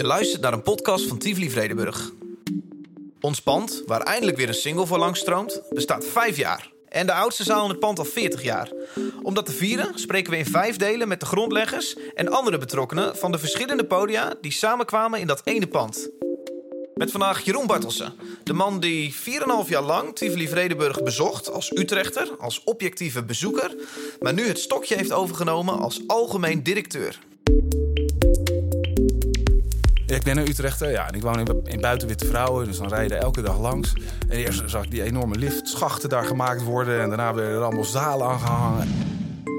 Je luistert naar een podcast van Tivoli Vredenburg. Ons pand, waar eindelijk weer een single voor langs stroomt, bestaat vijf jaar. En de oudste zaal in het pand al 40 jaar. Om dat te vieren spreken we in vijf delen met de grondleggers en andere betrokkenen van de verschillende podia die samenkwamen in dat ene pand. Met vandaag Jeroen Bartelsen, de man die 4,5 jaar lang Tivoli Vredenburg bezocht als Utrechter, als objectieve bezoeker, maar nu het stokje heeft overgenomen als algemeen directeur. Ik ben een Utrechter, ja, en ik woon in, in Buitenwitte Vrouwen, dus dan rijden elke dag langs. En eerst zag ik die enorme liftschachten daar gemaakt worden en daarna werden er allemaal zalen aangehangen.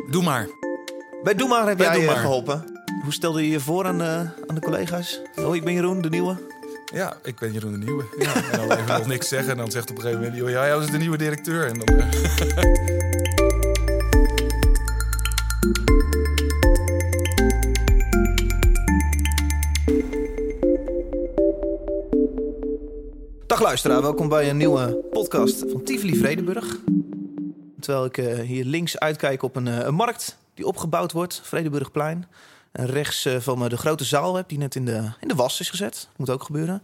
Doe maar. Bij Doe maar heb Bij jij Doe eh, maar. geholpen. Hoe stelde je je voor aan, eh, aan de collega's? Oh, ik ben Jeroen, de nieuwe. Ja, ik ben Jeroen de Nieuwe. Ja, en dan even nog niks zeggen en dan zegt op een gegeven moment... ja, jij was de nieuwe directeur. En dan, Dag luisteraar, welkom bij een nieuwe podcast van Tivoli Vredenburg. Terwijl ik eh, hier links uitkijk op een, eh, een markt die opgebouwd wordt, Vredenburgplein. En rechts eh, van me de grote zaal heb die net in de, in de was is gezet. Moet ook gebeuren.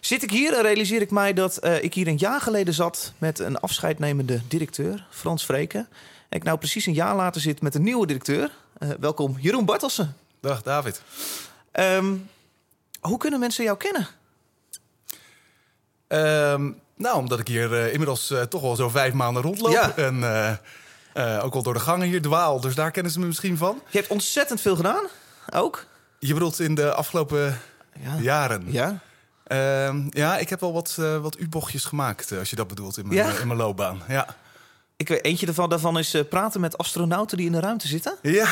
Zit ik hier en realiseer ik mij dat ik hier een jaar geleden zat met een afscheidnemende directeur, Frans Vreken. En ik nou precies een jaar later zit met een nieuwe directeur. Welkom Jeroen Bartelsen. Dag David. Ehm, hoe kunnen mensen jou kennen? Ehm, nou, omdat ik hier eh, inmiddels eh, toch al zo vijf maanden rondloop. Ja. En eh, ook al door de gangen hier dwaal. Dus daar kennen ze me misschien van. Je hebt ontzettend veel gedaan, ook. Je bedoelt in de afgelopen Ja. jaren. Ja. Ehm, ja, ik heb wel wat, wat U-bochtjes gemaakt, als je dat bedoelt, in mijn, Ja? in mijn loopbaan. Ja. Ik weet, eentje daarvan, daarvan is eh, praten met astronauten die in de ruimte zitten. Ja,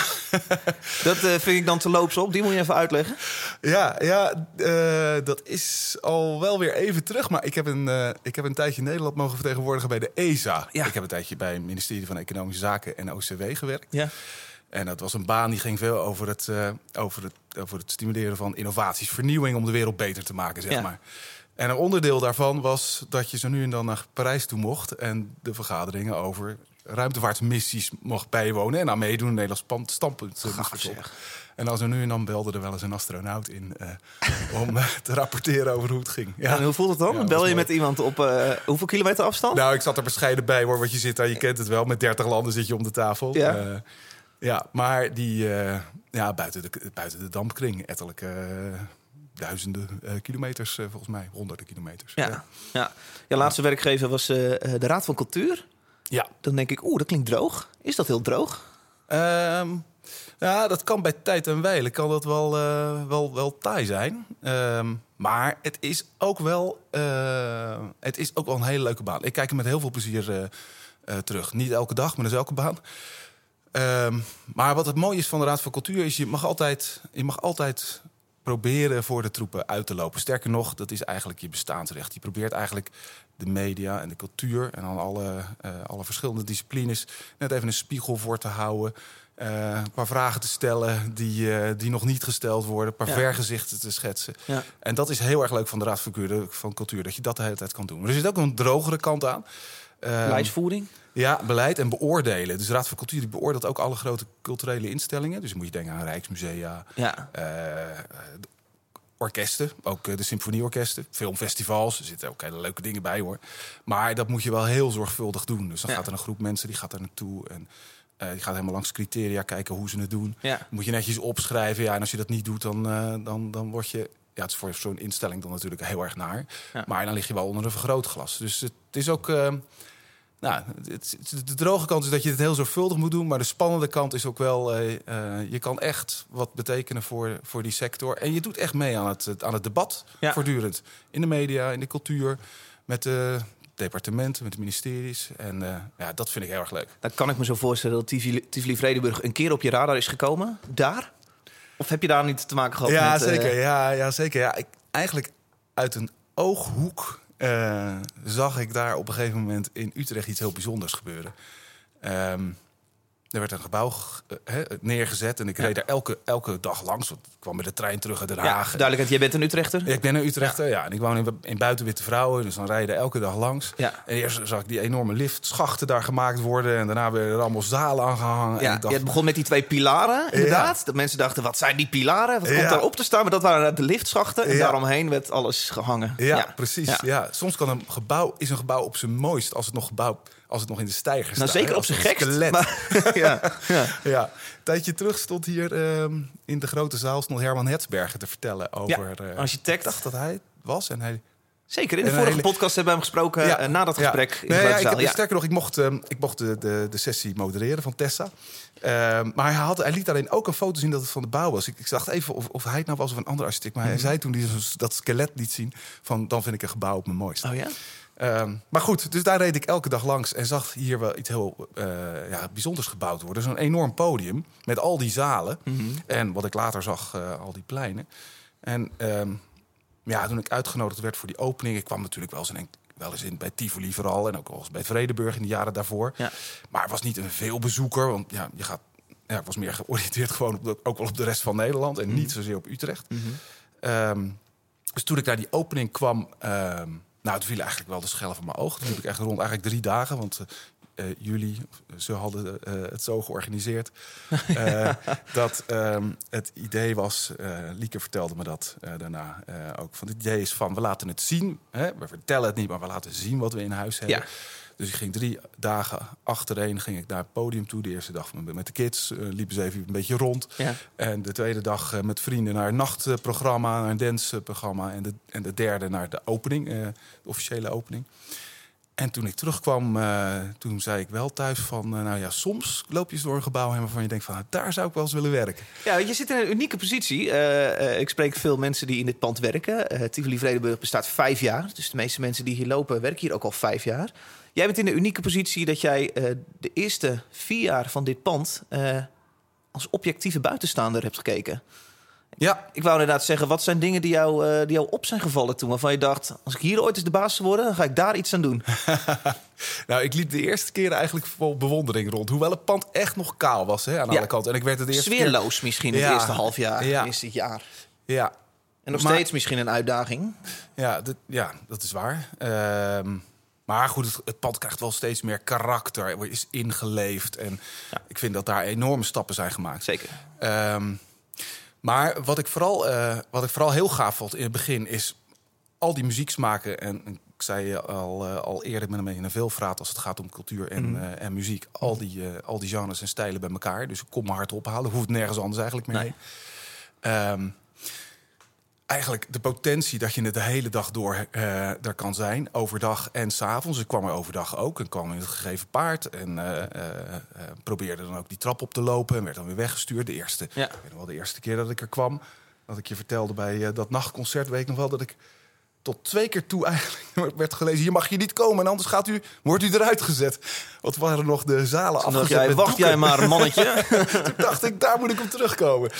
Dat eh, vind ik dan te loops op. Die moet je even uitleggen. ja, ja eh, dat is al wel weer even terug. Maar ik heb, een, ik heb een tijdje Nederland mogen vertegenwoordigen bij de ESA. Ja. Ik heb een tijdje bij het ministerie van Economische Zaken en OCW gewerkt. Ja. En dat was een baan die ging veel over het, over het, over het stimuleren van innovaties, vernieuwing om de wereld beter te maken, zeg Ja. maar. En een onderdeel daarvan was dat je zo nu en dan naar Parijs toe mocht en de vergaderingen over ruimtevaartmissies mocht bijwonen en aan meedoen. Een Nederlands standpunt. eh. En dan zo nu en dan belde er wel eens een astronaut in eh, om eh, te rapporteren over hoe het ging. Ja. En hoe voelt het dan? Ja, Bel je mooi. met iemand op hoeveel kilometer afstand? Nou, ik zat er bescheiden bij hoor, want je zit daar, je kent het wel. Met 30 landen zit je om de tafel. Ja. Ja maar die, ja, buiten, de, buiten de dampkring, ettelijke duizenden eh, kilometers eh, volgens mij, honderden kilometers. ja. ja. Je laatste werkgever was eh, eh, de Raad van Cultuur. Ja. Dan denk ik, oeh, dat klinkt droog. Is dat heel droog? Ehm, ja, dat kan bij tijd en wijle kan dat wel, eh, wel, wel taai zijn. Ehm, maar het is ook wel, eh, het is ook wel een hele leuke baan. Ik kijk er met heel veel plezier eh, eh, terug. Niet elke dag, maar dat is elke baan. Ehm, maar wat het mooie is van de Raad van Cultuur is, je mag altijd, je mag altijd proberen voor de troepen uit te lopen. Sterker nog, dat is eigenlijk je bestaansrecht. Je probeert eigenlijk de media en de cultuur en dan alle, eh, alle verschillende disciplines net even een spiegel voor te houden. Eh, een paar vragen te stellen die, eh, die nog niet gesteld worden. Een paar Ja. vergezichten te schetsen. Ja. En dat is heel erg leuk van de Raad van Cultuur, van Cultuur dat je dat de hele tijd kan doen. Maar er zit ook een drogere kant aan. Ehm, Beleidsvoering? Ja, beleid en beoordelen. Dus de Raad van Cultuur die beoordeelt ook alle grote culturele instellingen. Dus moet je denken aan Rijksmusea, Ja. eh, orkesten, ook eh, de symfonieorkesten, filmfestivals. Er zitten ook hele leuke dingen bij hoor. Maar dat moet je wel heel zorgvuldig doen. Dus dan Ja. gaat er een groep mensen die gaat er naartoe en eh, die gaat helemaal langs criteria kijken hoe ze het doen. Ja. Moet je netjes opschrijven. Ja, en als je dat niet doet, dan, dan, dan word je. Ja, het is voor zo'n instelling dan natuurlijk heel erg naar. Ja. Maar dan lig je wel onder een vergrootglas. Dus het is ook. Nou, het, het- de droge kant is dat je het heel zorgvuldig moet doen. Maar de spannende kant is ook wel. eh, eh, je kan echt wat betekenen voor, voor die sector. En je doet echt mee aan het, aan het debat. Ja. Voortdurend. In de media, in de cultuur. Met de departementen, met de ministeries. En eh, ja, dat vind ik heel erg leuk. Dan kan ik me zo voorstellen dat Tivoli, Tivoli Vredenburg een keer op je radar is gekomen. Daar? Of heb je daar niet te maken gehad Ja, met... zeker. Ja, ja, zeker. Ja, ik, eigenlijk uit een ooghoek zag ik daar op een gegeven moment in Utrecht iets heel bijzonders gebeuren. Ehm, Er werd een gebouw eh, neergezet en ik reed daar elke, elke dag langs. Want ik kwam met de trein terug uit Den Ja, Haag. duidelijkheid, jij bent een Utrechter. Ja, Ik ben een Utrechter, ja. En ik woon in, in Buitenwitte Vrouwen, dus dan rijden elke dag langs. Ja. En eerst zag ik die enorme liftschachten daar gemaakt worden. En daarna werden er allemaal zalen aangehangen. en Ja, dacht, het begon met die twee pilaren, inderdaad. Dat mensen dachten, wat zijn die pilaren? Wat komt Ja. daar op te staan? Maar dat waren de liftschachten. En Ja. daaromheen werd alles gehangen. Ja, precies. Ja. Ja. Soms kan een gebouw, is een gebouw op zijn mooist als het nog, gebouw, als het nog in de stijger staat. Nou, zeker op zijn gekst. skelet. Maar, ja, ja. Ja, een tijdje terug stond hier ehm, in de grote zaal stond Herman Hetsberger te vertellen over. eh, architect. Ik dacht dat hij was en hij. Zeker, in de En vorige hele- podcast hebben we hem gesproken eh, na dat gesprek. Ja. In de Nee, ja, ik heb, Ja. Sterker nog, ik mocht, ehm, ik mocht de, de, de sessie modereren van Tessa. Ehm, maar hij, had, hij liet alleen ook een foto zien dat het van de bouw was. Ik, ik dacht even of, of hij het nou was of een andere architect. Maar Mhm. hij zei toen hij dat skelet liet zien van dan vind ik een gebouw op mijn mooist. Oh ja? Ehm, maar goed, dus daar reed ik elke dag langs en zag hier wel iets heel eh, ja, bijzonders gebouwd worden. Zo'n enorm podium met al die zalen. Mhm. En wat ik later zag, eh, al die pleinen. En ehm, ja, toen ik uitgenodigd werd voor die opening, ik kwam natuurlijk wel eens in, wel eens in bij Tivoli vooral en ook wel eens bij Vredeburg in de jaren daarvoor. Ja. Maar het was niet een veelbezoeker, want ja, je gaat, ja, ik was meer georiënteerd gewoon op de, ook wel op de rest van Nederland en niet zozeer op Utrecht. Ehm, dus toen ik naar die opening kwam, nou, het viel eigenlijk wel de schellen van mijn ogen. Toen liep ik echt rond eigenlijk drie dagen, want eh, eh, jullie, ze hadden eh, het zo georganiseerd. eh, dat ehm, het idee was, eh, Lieke vertelde me dat eh, daarna eh, ook, van het idee is van, we laten het zien. Hè? We vertellen het niet, maar we laten zien wat we in huis hebben. Ja. Dus ik ging drie dagen achtereen ging ik naar het podium toe. De eerste dag met de kids, eh, liepen ze even een beetje rond. Ja. En de tweede dag eh, met vrienden naar een nachtprogramma, naar een danceprogramma. En de, en de derde naar de opening, eh, de officiële opening. En toen ik terugkwam, toen zei ik wel thuis van... nou ja, soms loop je door een gebouw heen waarvan je denkt van... nou, daar zou ik wel eens willen werken. Ja, je zit in een unieke positie. Ik spreek veel mensen die in dit pand werken. Tivoli Vredenburg bestaat vijf jaar. Dus de meeste mensen die hier lopen, werken hier ook al vijf jaar. Jij bent in de unieke positie dat jij eh, de eerste vier jaar van dit pand... eh, als objectieve buitenstaander hebt gekeken. Ja, Ik wou inderdaad zeggen, wat zijn dingen die jou, eh, die jou op zijn gevallen toen... waarvan je dacht, als ik hier ooit eens de baas zou worden... dan ga ik daar iets aan doen. nou, ik liep de eerste keer eigenlijk vol bewondering rond. Hoewel het pand echt nog kaal was hè, aan Ja. alle kanten. En ik werd het eerste keer... Sfeerloos misschien het Ja. eerste half jaar, Ja. het eerste jaar. Ja, En nog Maar- steeds misschien een uitdaging. Ja, dat, ja, dat is waar. Ehm, maar goed, het, het pand krijgt wel steeds meer karakter. Er is ingeleefd. En Ja. ik vind dat daar enorme stappen zijn gemaakt. Zeker. Ehm, maar wat ik, vooral, eh, wat ik vooral heel gaaf vond in het begin is al die muzieksmaken. En, en ik zei je al, eh, al eerder, ik ben een beetje een veelvraat als het gaat om cultuur en, Mhm. eh, en muziek. Al die, al die genres en stijlen bij elkaar. Dus ik kom mijn hart ophalen. Hoeft nergens anders eigenlijk mee. Nee. Ehm, eigenlijk de potentie dat je het de hele dag door eh daar kan zijn, overdag en s'avonds. Ik kwam er overdag ook en kwam in het gegeven paard en eh, eh, probeerde dan ook die trap op te lopen en werd dan weer weggestuurd. De eerste, Ja. ik weet nog wel de eerste keer dat ik er kwam, dat ik je vertelde bij dat nachtconcert, weet ik nog wel dat ik tot twee keer toe eigenlijk werd gelezen: hier mag je niet komen en anders gaat u, wordt u eruit gezet. Wat waren nog de zalen Toen afgezet jij, wacht doeken. jij maar, mannetje. Toen dacht ik, daar moet ik op terugkomen.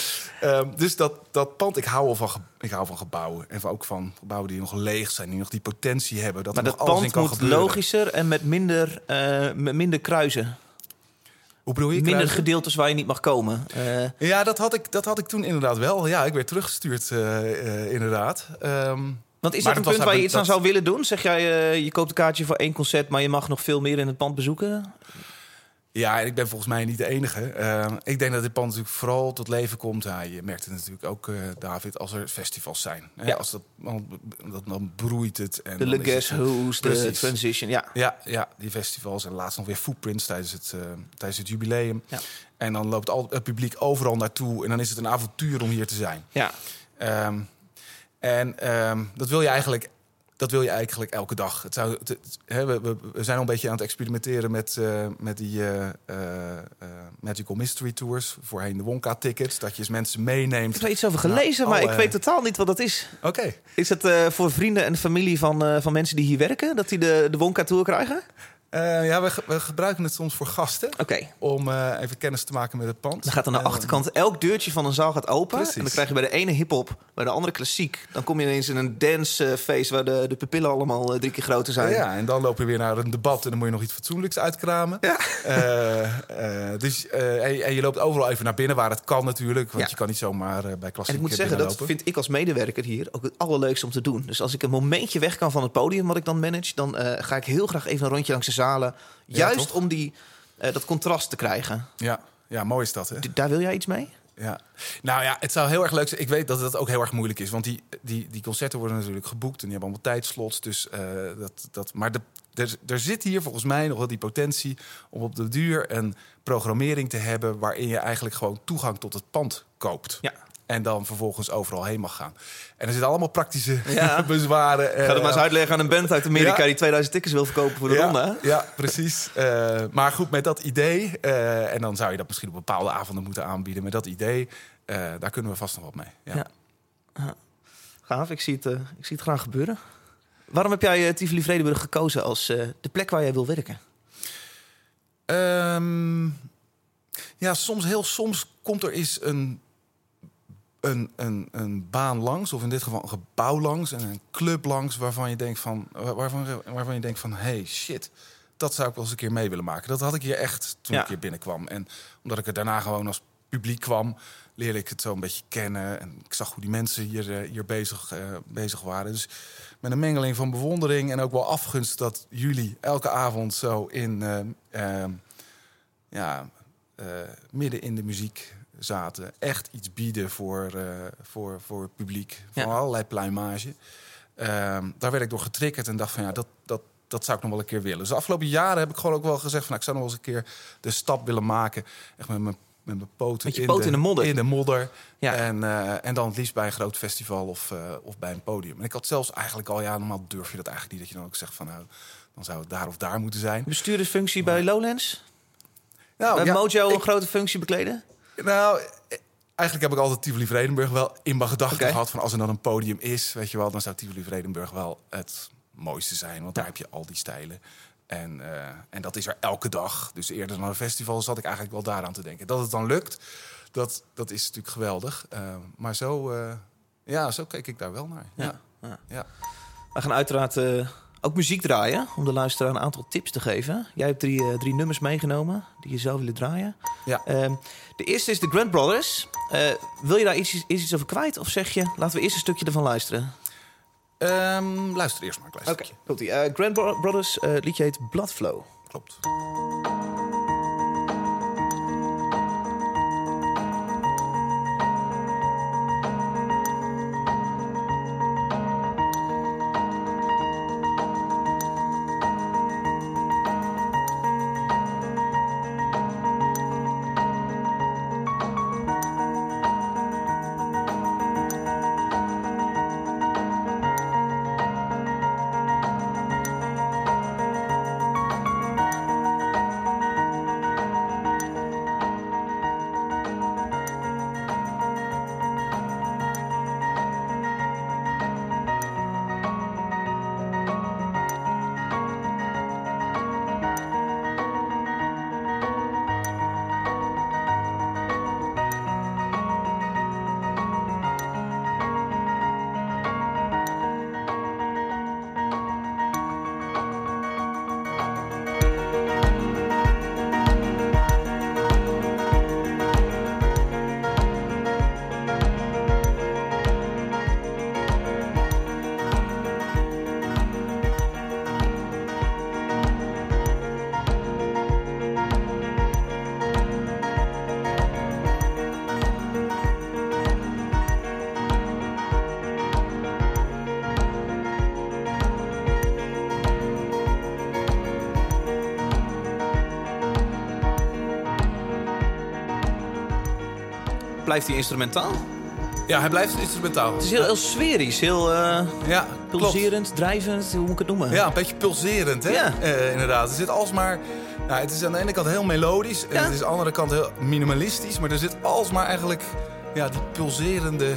Ehm, dus dat, dat pand, ik hou, wel van, ik hou van gebouwen. En van- ook van gebouwen die nog leeg zijn, die nog die potentie hebben. Dat maar dat pand kan moet gebeuren. logischer en met minder, met minder kruisen. Hoe bedoel je? Minder kruisen? gedeeltes waar je niet mag komen. Eh, Ja, dat had, ik, dat had ik toen inderdaad wel. Ja, ik werd teruggestuurd, eh, inderdaad. Ehm, want is dat een punt waar je iets aan zou willen doen? Zeg jij, eh, je koopt een kaartje voor één concert... maar je mag nog veel meer in het pand bezoeken? ja, en ik ben volgens mij niet de enige. Ehm, ik denk dat dit pand natuurlijk vooral tot leven komt. Ja, je merkt het natuurlijk ook, eh, David, als er festivals zijn. Hè? Ja. Als dat, dan, dan, broeit het. En De dan Le is Guess het- Who's, de. Transition, ja. Ja, ja, die festivals. En laatst nog weer Footprints tijdens het, eh, tijdens het jubileum. Ja. En dan loopt al het publiek overal naartoe. En dan is het een avontuur om hier te zijn. ja. Ehm, en ehm, dat wil je eigenlijk. Dat wil je eigenlijk elke dag. Het zou, het- het- hè, we, zijn al een beetje aan het experimenteren met, eh, met die eh, Magical Mystery Tours. Voorheen de Wonka-tickets. Dat je eens mensen meeneemt. Ik heb er iets over gelezen, Nou, maar ik weet totaal niet wat dat is. Oké. Is het voor vrienden en familie van, van mensen die hier werken... dat die de, de Wonka Tour krijgen? Eh, ja, we, ge- we gebruiken het soms voor gasten. Oké. Om eh, even kennis te maken met het pand. Dan gaat aan de En, achterkant elk deurtje van een zaal gaat open. Precies. En dan krijg je bij de ene hip-hop, bij de andere klassiek. Dan kom je ineens in een dancefeest waar de, de pupillen allemaal eh, drie keer groter zijn. Ja, en dan loop je weer naar een debat en dan moet je nog iets fatsoenlijks uitkramen. Ja. Eh, eh, dus, eh, en, en je loopt overal even naar binnen waar het kan natuurlijk. Want Ja. je kan niet zomaar eh, bij klassiek En ik moet eh, zeggen, dat vind ik als medewerker hier ook het allerleukste om te doen. Dus als ik een momentje weg kan van het podium wat ik dan manage, dan eh, ga ik heel graag even een rondje langs de zalen. Juist om die, eh, dat contrast te krijgen. Ja, ja, mooi is dat, hè? Daar wil jij iets mee? Ja. Nou ja, het zou heel erg leuk zijn. Ik weet dat het ook heel erg moeilijk is. Want die, die, die concerten worden natuurlijk geboekt en die hebben allemaal tijdslots. Dus, eh, dat, dat, maar de, er, er zit hier volgens mij nog wel die potentie om op de duur een programmering te hebben waarin je eigenlijk gewoon toegang tot het pand koopt. Ja. En dan vervolgens overal heen mag gaan. En er zitten allemaal praktische Ja. bezwaren. Ga dat maar eens uitleggen aan een band uit Amerika Ja. die 2000 tickets wil verkopen voor de ja, ronde. Hè? Ja, precies. Eh, maar goed, met dat idee, eh, en dan zou je dat misschien op bepaalde avonden moeten aanbieden. Met dat idee, daar kunnen we vast nog wat mee. Ja. Ja. Gaaf, ik zie, het, ik zie het graag gebeuren. Waarom heb jij uh, Tivoli Vredenburg gekozen als de plek waar jij wil werken? Ehm, ja, soms, heel soms komt er eens een, een, een, een baan langs, of in dit geval een gebouw langs en een club langs, waarvan je denkt van, waarvan, waarvan je denkt van, hey shit, dat zou ik wel eens een keer mee willen maken. Dat had ik hier echt toen Ja. ik hier binnenkwam. En omdat ik er daarna gewoon als publiek kwam, leerde ik het zo een beetje kennen. En ik zag hoe die mensen hier, eh, hier bezig, eh, bezig waren. Dus met een mengeling van bewondering en ook wel afgunst dat jullie elke avond zo in eh, ja, midden in de muziek zaten. Echt iets bieden voor, eh, voor, voor het publiek. Van Ja. allerlei pluimage. Ehm, daar werd ik door getriggerd en dacht van ja, dat, dat, dat zou ik nog wel een keer willen. Dus de afgelopen jaren heb ik gewoon ook wel gezegd van nou, ik zou nog wel eens een keer de stap willen maken. Echt met mijn, met mijn poten, Met je poten in de modder. In de modder. Ja. En, eh, en dan het liefst bij een groot festival of, eh, of bij een podium. En ik had zelfs eigenlijk al, ja, normaal durf je dat eigenlijk niet. Dat je dan ook zegt van nou, dan zou het daar of daar moeten zijn. Bestuurdersfunctie bij Lowlands? Nou, bij ja, Mojo ik- een grote functie bekleden? Nou, eigenlijk heb ik altijd Tivoli Vredenburg wel in mijn gedachten gehad. Van als er dan een podium is, weet je wel, dan zou Tivoli Vredenburg wel het mooiste zijn. Want daar heb je al die stijlen. En, eh, en dat is er elke dag. Dus eerder dan een festival zat ik eigenlijk wel daaraan te denken. Dat het dan lukt, dat, dat is natuurlijk geweldig. Eh, maar zo, eh, ja, zo keek ik daar wel naar. Ja. Ja. Ja. We gaan uiteraard ook muziek draaien om de luisteraar een aantal tips te geven. Jij hebt drie, eh, drie nummers meegenomen die je zelf willen draaien. Ja. Ehm, de eerste is de Grand Brothers. Eh, wil je daar iets, iets, iets over kwijt? Of zeg je, laten we eerst een stukje ervan luisteren? Ehm, luister eerst maar een klein Oké, stukje. komt-ie. Eh, Grand Bro- Brothers, liedje heet Bloodflow. Klopt. Blijft hij instrumentaal? Ja, hij blijft instrumentaal. Het is heel, heel sferisch, heel eh, Ja, klopt. pulserend, drijvend. Hoe moet ik het noemen? Ja, een beetje pulserend, hè? Ja. Eh, inderdaad. Er zit alsmaar... Nou, het is aan de ene kant heel melodisch... en Ja. het is aan de andere kant heel minimalistisch... maar er zit alsmaar eigenlijk ja, die pulserende,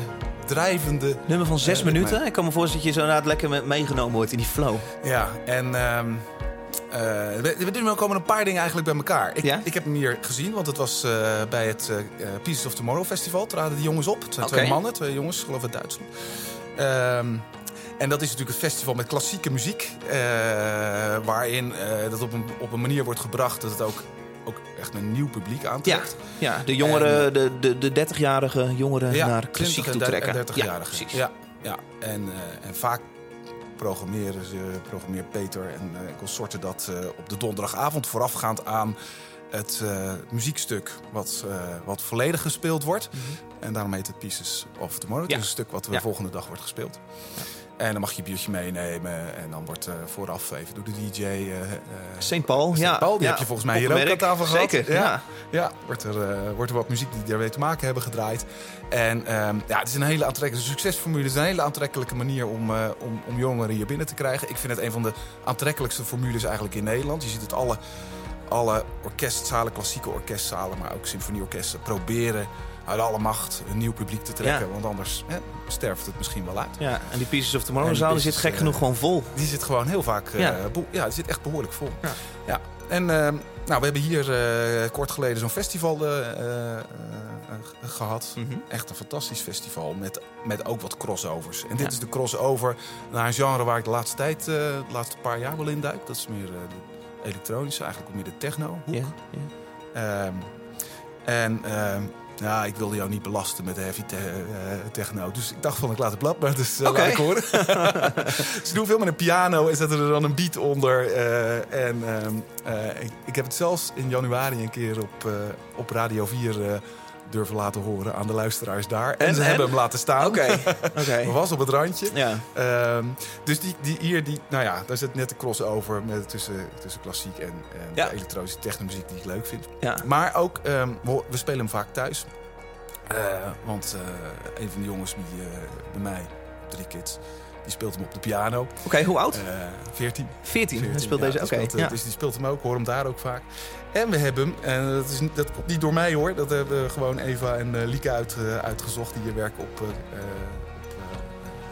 drijvende... Nummer van zes Eh, minuten. Ik kan me voorstellen dat je zo inderdaad lekker me- meegenomen wordt in die flow. Ja, en... ehm, eh, we, we er komen een paar dingen eigenlijk bij elkaar. Ik, Ja? ik heb hem hier gezien, want het was eh, bij het eh, eh, Pieces of Tomorrow Festival. Traden die jongens op. Het zijn Oké. twee mannen, twee jongens, geloof ik uit Duitsland. Ehm, en dat is natuurlijk een festival met klassieke muziek. eh, waarin eh, dat op een, op een manier wordt gebracht dat het ook, ook echt een nieuw publiek aantrekt. ja, de jongeren, de, de, de 30-jarige jongeren naar klassiek 20 toe en trekken. 30 ja, precies. Ja, ja. En, eh, en vaak programmeren ze, programmeert Peter en eh, consorten dat eh, op de donderdagavond voorafgaand aan het eh, muziekstuk wat, eh, wat volledig gespeeld wordt. En daarom heet het Pieces of Tomorrow. Het Mhm. Ja. is een stuk wat de Ja. volgende dag wordt gespeeld. En dan mag je een biertje meenemen. En dan wordt eh, vooraf even door de DJ... eh, eh, St. Paul, St. ja. Paul, die ja. heb je volgens mij hier ook aan tafel gehad. Zeker, Ja. ja. ja, wordt er, wordt er wat muziek die daarmee te maken hebben gedraaid. En ehm, ja, het is een hele aantrekkelijke succesformule. Het is een hele aantrekkelijke manier om, om, om jongeren hier binnen te krijgen. Ik vind het een van de aantrekkelijkste formules eigenlijk in Nederland. Je ziet het alle, alle orkestzalen, klassieke orkestzalen, maar ook symfonieorkesten proberen uit alle macht een nieuw publiek te trekken. Ja. Want anders hè, sterft het misschien wel uit. Ja, en die Pieces of Tomorrow En die zit gek eh, genoeg gewoon vol. Die zit gewoon heel vaak. eh, Ja. ja, die zit echt behoorlijk vol. Ja. Ja. En ehm, nou, we hebben hier eh, kort geleden zo'n festival eh, eh, eh, gehad. Mhm. Echt een fantastisch festival met, met ook wat crossovers. En dit is de crossover naar een genre waar ik de laatste tijd, eh, de laatste paar jaar wel in duik. Dat is meer eh, de elektronische, eigenlijk ook meer de techno. Ja, ja. Ehm, en ehm, ja, ik wilde jou niet belasten met de heavy te- eh, techno. Dus ik dacht van, ik laat het blad maar dus uh, Oké. laat ik horen. Ze doen veel met een piano en zetten er dan een beat onder. eh, en ehm, eh, ik, ik heb het zelfs in januari een keer op, eh, op Radio 4 eh, durven laten horen aan de luisteraars daar. En, En- ze en? hebben hem laten staan. Oké, was op het randje. Ja, Ehm, dus die, die hier, die, nou ja, daar zit net de crossover met, tussen, tussen klassiek en, en Ja. de elektronische technomuziek die ik leuk vind. ja. Maar ook, ehm, we, we spelen hem vaak thuis. Eh, want eh, een van de jongens die, eh, bij mij, drie kids, die speelt hem op de piano. Oké, hoe oud? Eh 14. 14. Hij 14, speelt deze, oké. speelt, eh, ja. Dus die speelt hem ook, hoor hem daar ook vaak. En we hebben hem, en dat, is, dat komt niet door mij hoor, dat hebben gewoon Eva en eh, Lieke uit, eh, uitgezocht, die hier werken op,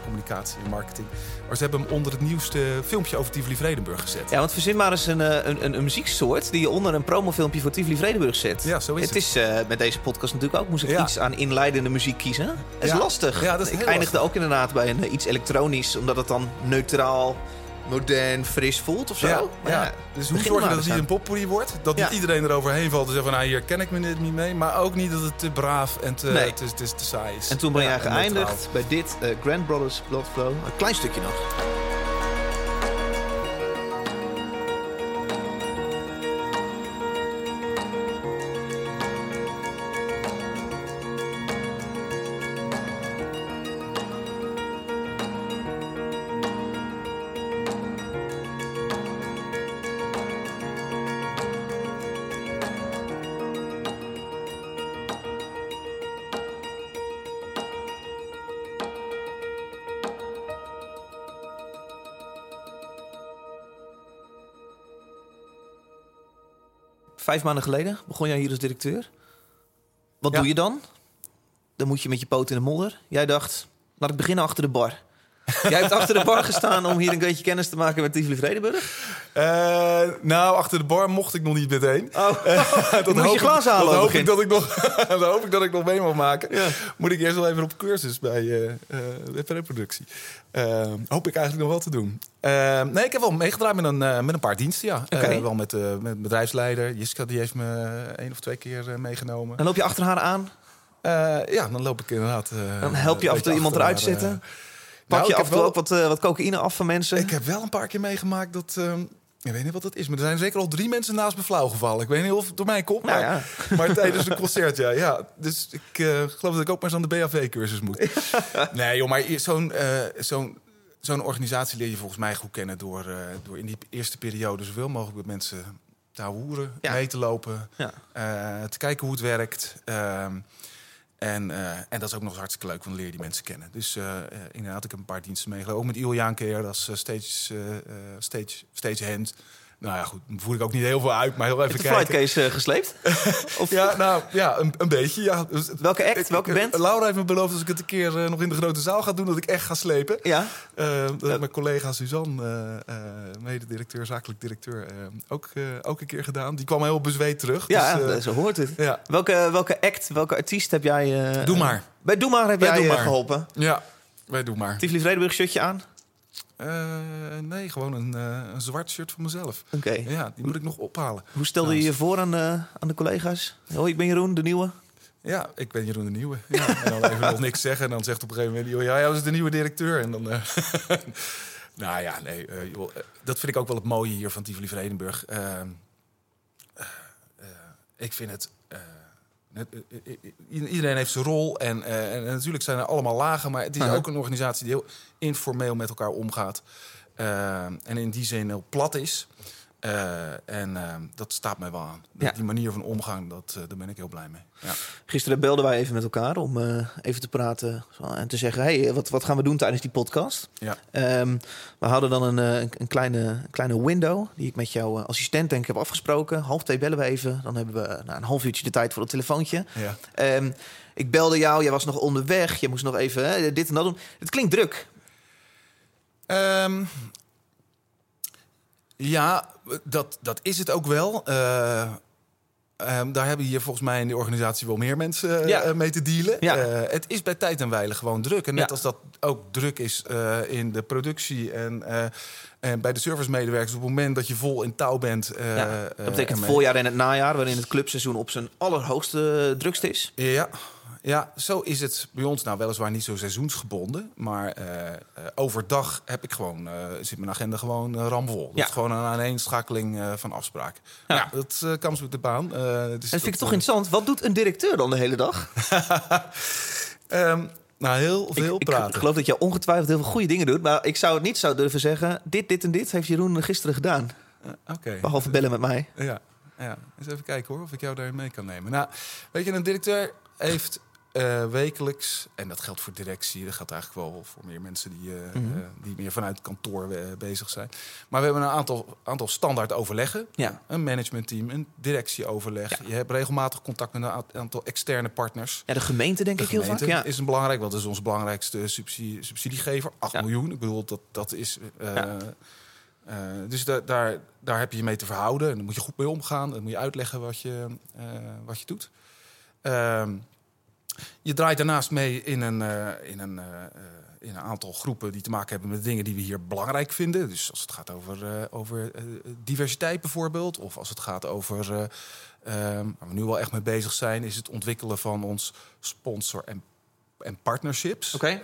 communicatie en marketing. Maar ze hebben hem onder het nieuwste filmpje over Tivoli Vredenburg gezet. Ja, want verzin maar eens een, eh, een, een, een muzieksoort die je onder een promofilmpje voor Tivoli Vredenburg zet. Ja, zo is het. het. is eh, met deze podcast natuurlijk ook, moest ik Ja. iets aan inleidende muziek kiezen. Dat is Ja. lastig. Ja, dat is ik eindigde lastig. ook inderdaad bij een, eh, iets elektronisch, omdat het dan neutraal, modern, fris voelt of zo. Ja, Maar ja. ja, Dus hoe zorg je dat het niet een poppourri wordt? Dat niet iedereen eroverheen valt en zegt van... Nou, hier ken ik me niet mee. Maar ook niet dat het te braaf en te, Nee. te, te, te saai is. En toen ben jij geëindigd bij dit eh, Grand Brothers Bloodflow. Een klein stukje nog. Vijf maanden geleden begon jij hier als directeur. Wat Ja. doe je dan? Dan moet je met je poot in de modder. Jij dacht, laat ik beginnen achter de bar. Jij hebt achter de bar gestaan om hier een beetje kennis te maken met Tivoli Vredenburg. Eh, nou, achter de bar mocht ik nog niet meteen. Oh, dat moet je hoop ik- glazen halen Dat aan hoop, ik dat, ik nog, dat hoop ik dat ik nog mee mag maken. Ja. Moet ik eerst wel even op cursus bij eh eh. Eh, hoop ik eigenlijk nog wel te doen. Eh, nee, ik heb wel meegedraaid met een, eh, met een paar diensten, ja. Eh, wel met, eh, met de bedrijfsleider. Jiska die heeft me één of twee keer eh, meegenomen. dan loop je achter haar aan. Eh, ja, dan loop ik inderdaad... eh, Dan help je af en toe iemand eruit zetten. eh. Pak Nou, je af en toe ook wat, eh, wat cocaïne af van mensen. Ik heb wel een paar keer meegemaakt dat... ik weet niet wat dat is, maar er zijn zeker al drie mensen naast me flauw gevallen. Ik weet niet of het door mij komt, Nou maar, ja. maar tijdens een concert, ja. ja. Dus ik eh, geloof dat ik ook maar eens aan de BHV-cursus moet. nee, joh, maar zo'n eh, zo'n zo'n organisatie leer je volgens mij goed kennen... door, eh, door in die eerste periode zoveel mogelijk met mensen te hoeren, Ja. mee te lopen... Ja. te kijken hoe het werkt. Ehm, en, eh, en dat is ook nog eens hartstikke leuk, want leer je die mensen kennen. Dus eh, eh, inderdaad, ik heb een paar diensten meegenomen. Ook met Ilja een keer als eh, stage, eh, eh, stage, stagehand. Nou ja, goed, voer ik ook niet heel veel uit, maar heel even Heb je kijken. flightcase eh, gesleept? of Ja, nou ja, een, een beetje. Ja. Dus- welke act, welke band? Laura heeft me beloofd als ik het een keer eh, nog in de grote zaal ga doen, dat ik echt ga slepen. Ja, Eh, dat heeft mijn collega Suzanne, mededirecteur, zakelijk directeur, ook, ook een keer gedaan. Die kwam heel bezweet terug. ja dus, zo hoort het. ja. Welke, welke act, welke artiest heb jij... Doe maar. Bij Doe Maar heb Bij jij Doe Maar. geholpen. Ja, wij doen maar. Tivoli Vredenburg shirtje aan? Eh, nee, gewoon een, eh, een zwart shirt van mezelf. Oké. Ja, die moet ik nog ophalen. Hoe stelde je je voor aan de, aan de collega's? Hoi, ik ben Jeroen, de nieuwe. Ja, ik ben Jeroen de Nieuwe. Ja, en dan even nog niks zeggen. En dan zegt op een gegeven moment... Ja, ja, dat is de nieuwe directeur. En dan... eh, nou ja, nee. eh, joh, eh, dat vind ik ook wel het mooie hier van Tivoli Vredenburg. Eh, eh, eh, ik vind het... iedereen heeft zijn rol. En, eh, en natuurlijk zijn er allemaal lagen. Maar het is Aha. ook een organisatie die heel informeel met elkaar omgaat. Eh, en in die zin heel plat is. Eh, en eh, dat staat mij wel aan. Ja. Die manier van omgang, dat, eh, daar ben ik heel blij mee. Ja. Gisteren belden wij even met elkaar om eh, even te praten en te zeggen: hey, wat, wat gaan we doen tijdens die podcast? Ja. Ehm, we hadden dan een, een, kleine, kleine window die ik met jouw assistent denk ik heb afgesproken. Half twee bellen we even. Dan hebben we nou, een half uurtje de tijd voor het telefoontje. Ja. Ehm, ik belde jou, jij was nog onderweg. Je moest nog even hè, dit en dat doen. Het klinkt druk. Ehm, ja, dat, dat is het ook wel. Eh, ehm, daar hebben hier volgens mij in de organisatie wel meer mensen eh, Ja. mee te dealen. Ja. Eh, het is bij tijd en wijle gewoon druk. En net Ja. als dat ook druk is in de productie en, en bij de servicemedewerkers. Op het moment dat je vol in touw bent. Ja, dat betekent het voorjaar en het najaar, waarin het clubseizoen op zijn allerhoogste drukst is. Ja, ja, zo is het bij ons nou weliswaar niet zo seizoensgebonden. Maar eh, eh, overdag heb ik gewoon, eh, zit mijn agenda gewoon ramvol. Dat Ja. is gewoon een aaneenschakeling van afspraken. Ja. Ja, dat comes met de baan. Dus En dat vind ik toch interessant. Wat doet een directeur dan de hele dag? eh, ehm, nou, heel veel ik, ik praten. geloof dat je ongetwijfeld heel veel goede dingen doet. Maar ik zou het niet zo durven zeggen. Dit, dit en dit heeft Jeroen gisteren gedaan. Oké. Behalve bellen met mij. Ja, ja, eens even kijken hoor, of ik jou daarin mee kan nemen. Nou, weet je, een directeur heeft eh, wekelijks, en dat geldt voor directie, dat geldt eigenlijk wel voor meer mensen die, eh, Mhm. eh, die meer vanuit kantoor bezig zijn. Maar we hebben een aantal, aantal standaard overleggen. Ja. Een managementteam, een directieoverleg. Je hebt regelmatig contact met een aantal externe partners. Ja, de gemeente denk De ik heel vaak. Ja. is een belangrijk, want dat is onze belangrijkste subsidie, subsidiegever. 8 Ja. miljoen. Ik bedoel, dat, dat is. dus da- daar, daar heb je je mee te verhouden. En daar moet je goed mee omgaan. Dan moet je uitleggen wat je, wat je doet. Ehm, je draait daarnaast mee in een, eh, in, een, eh, eh, in een aantal groepen die te maken hebben met dingen die we hier belangrijk vinden. Dus als het gaat over, over diversiteit bijvoorbeeld, of als het gaat over. eh, ehm, waar we nu wel echt mee bezig zijn, is het ontwikkelen van ons sponsor- en, en partnerships. Oké. Eh,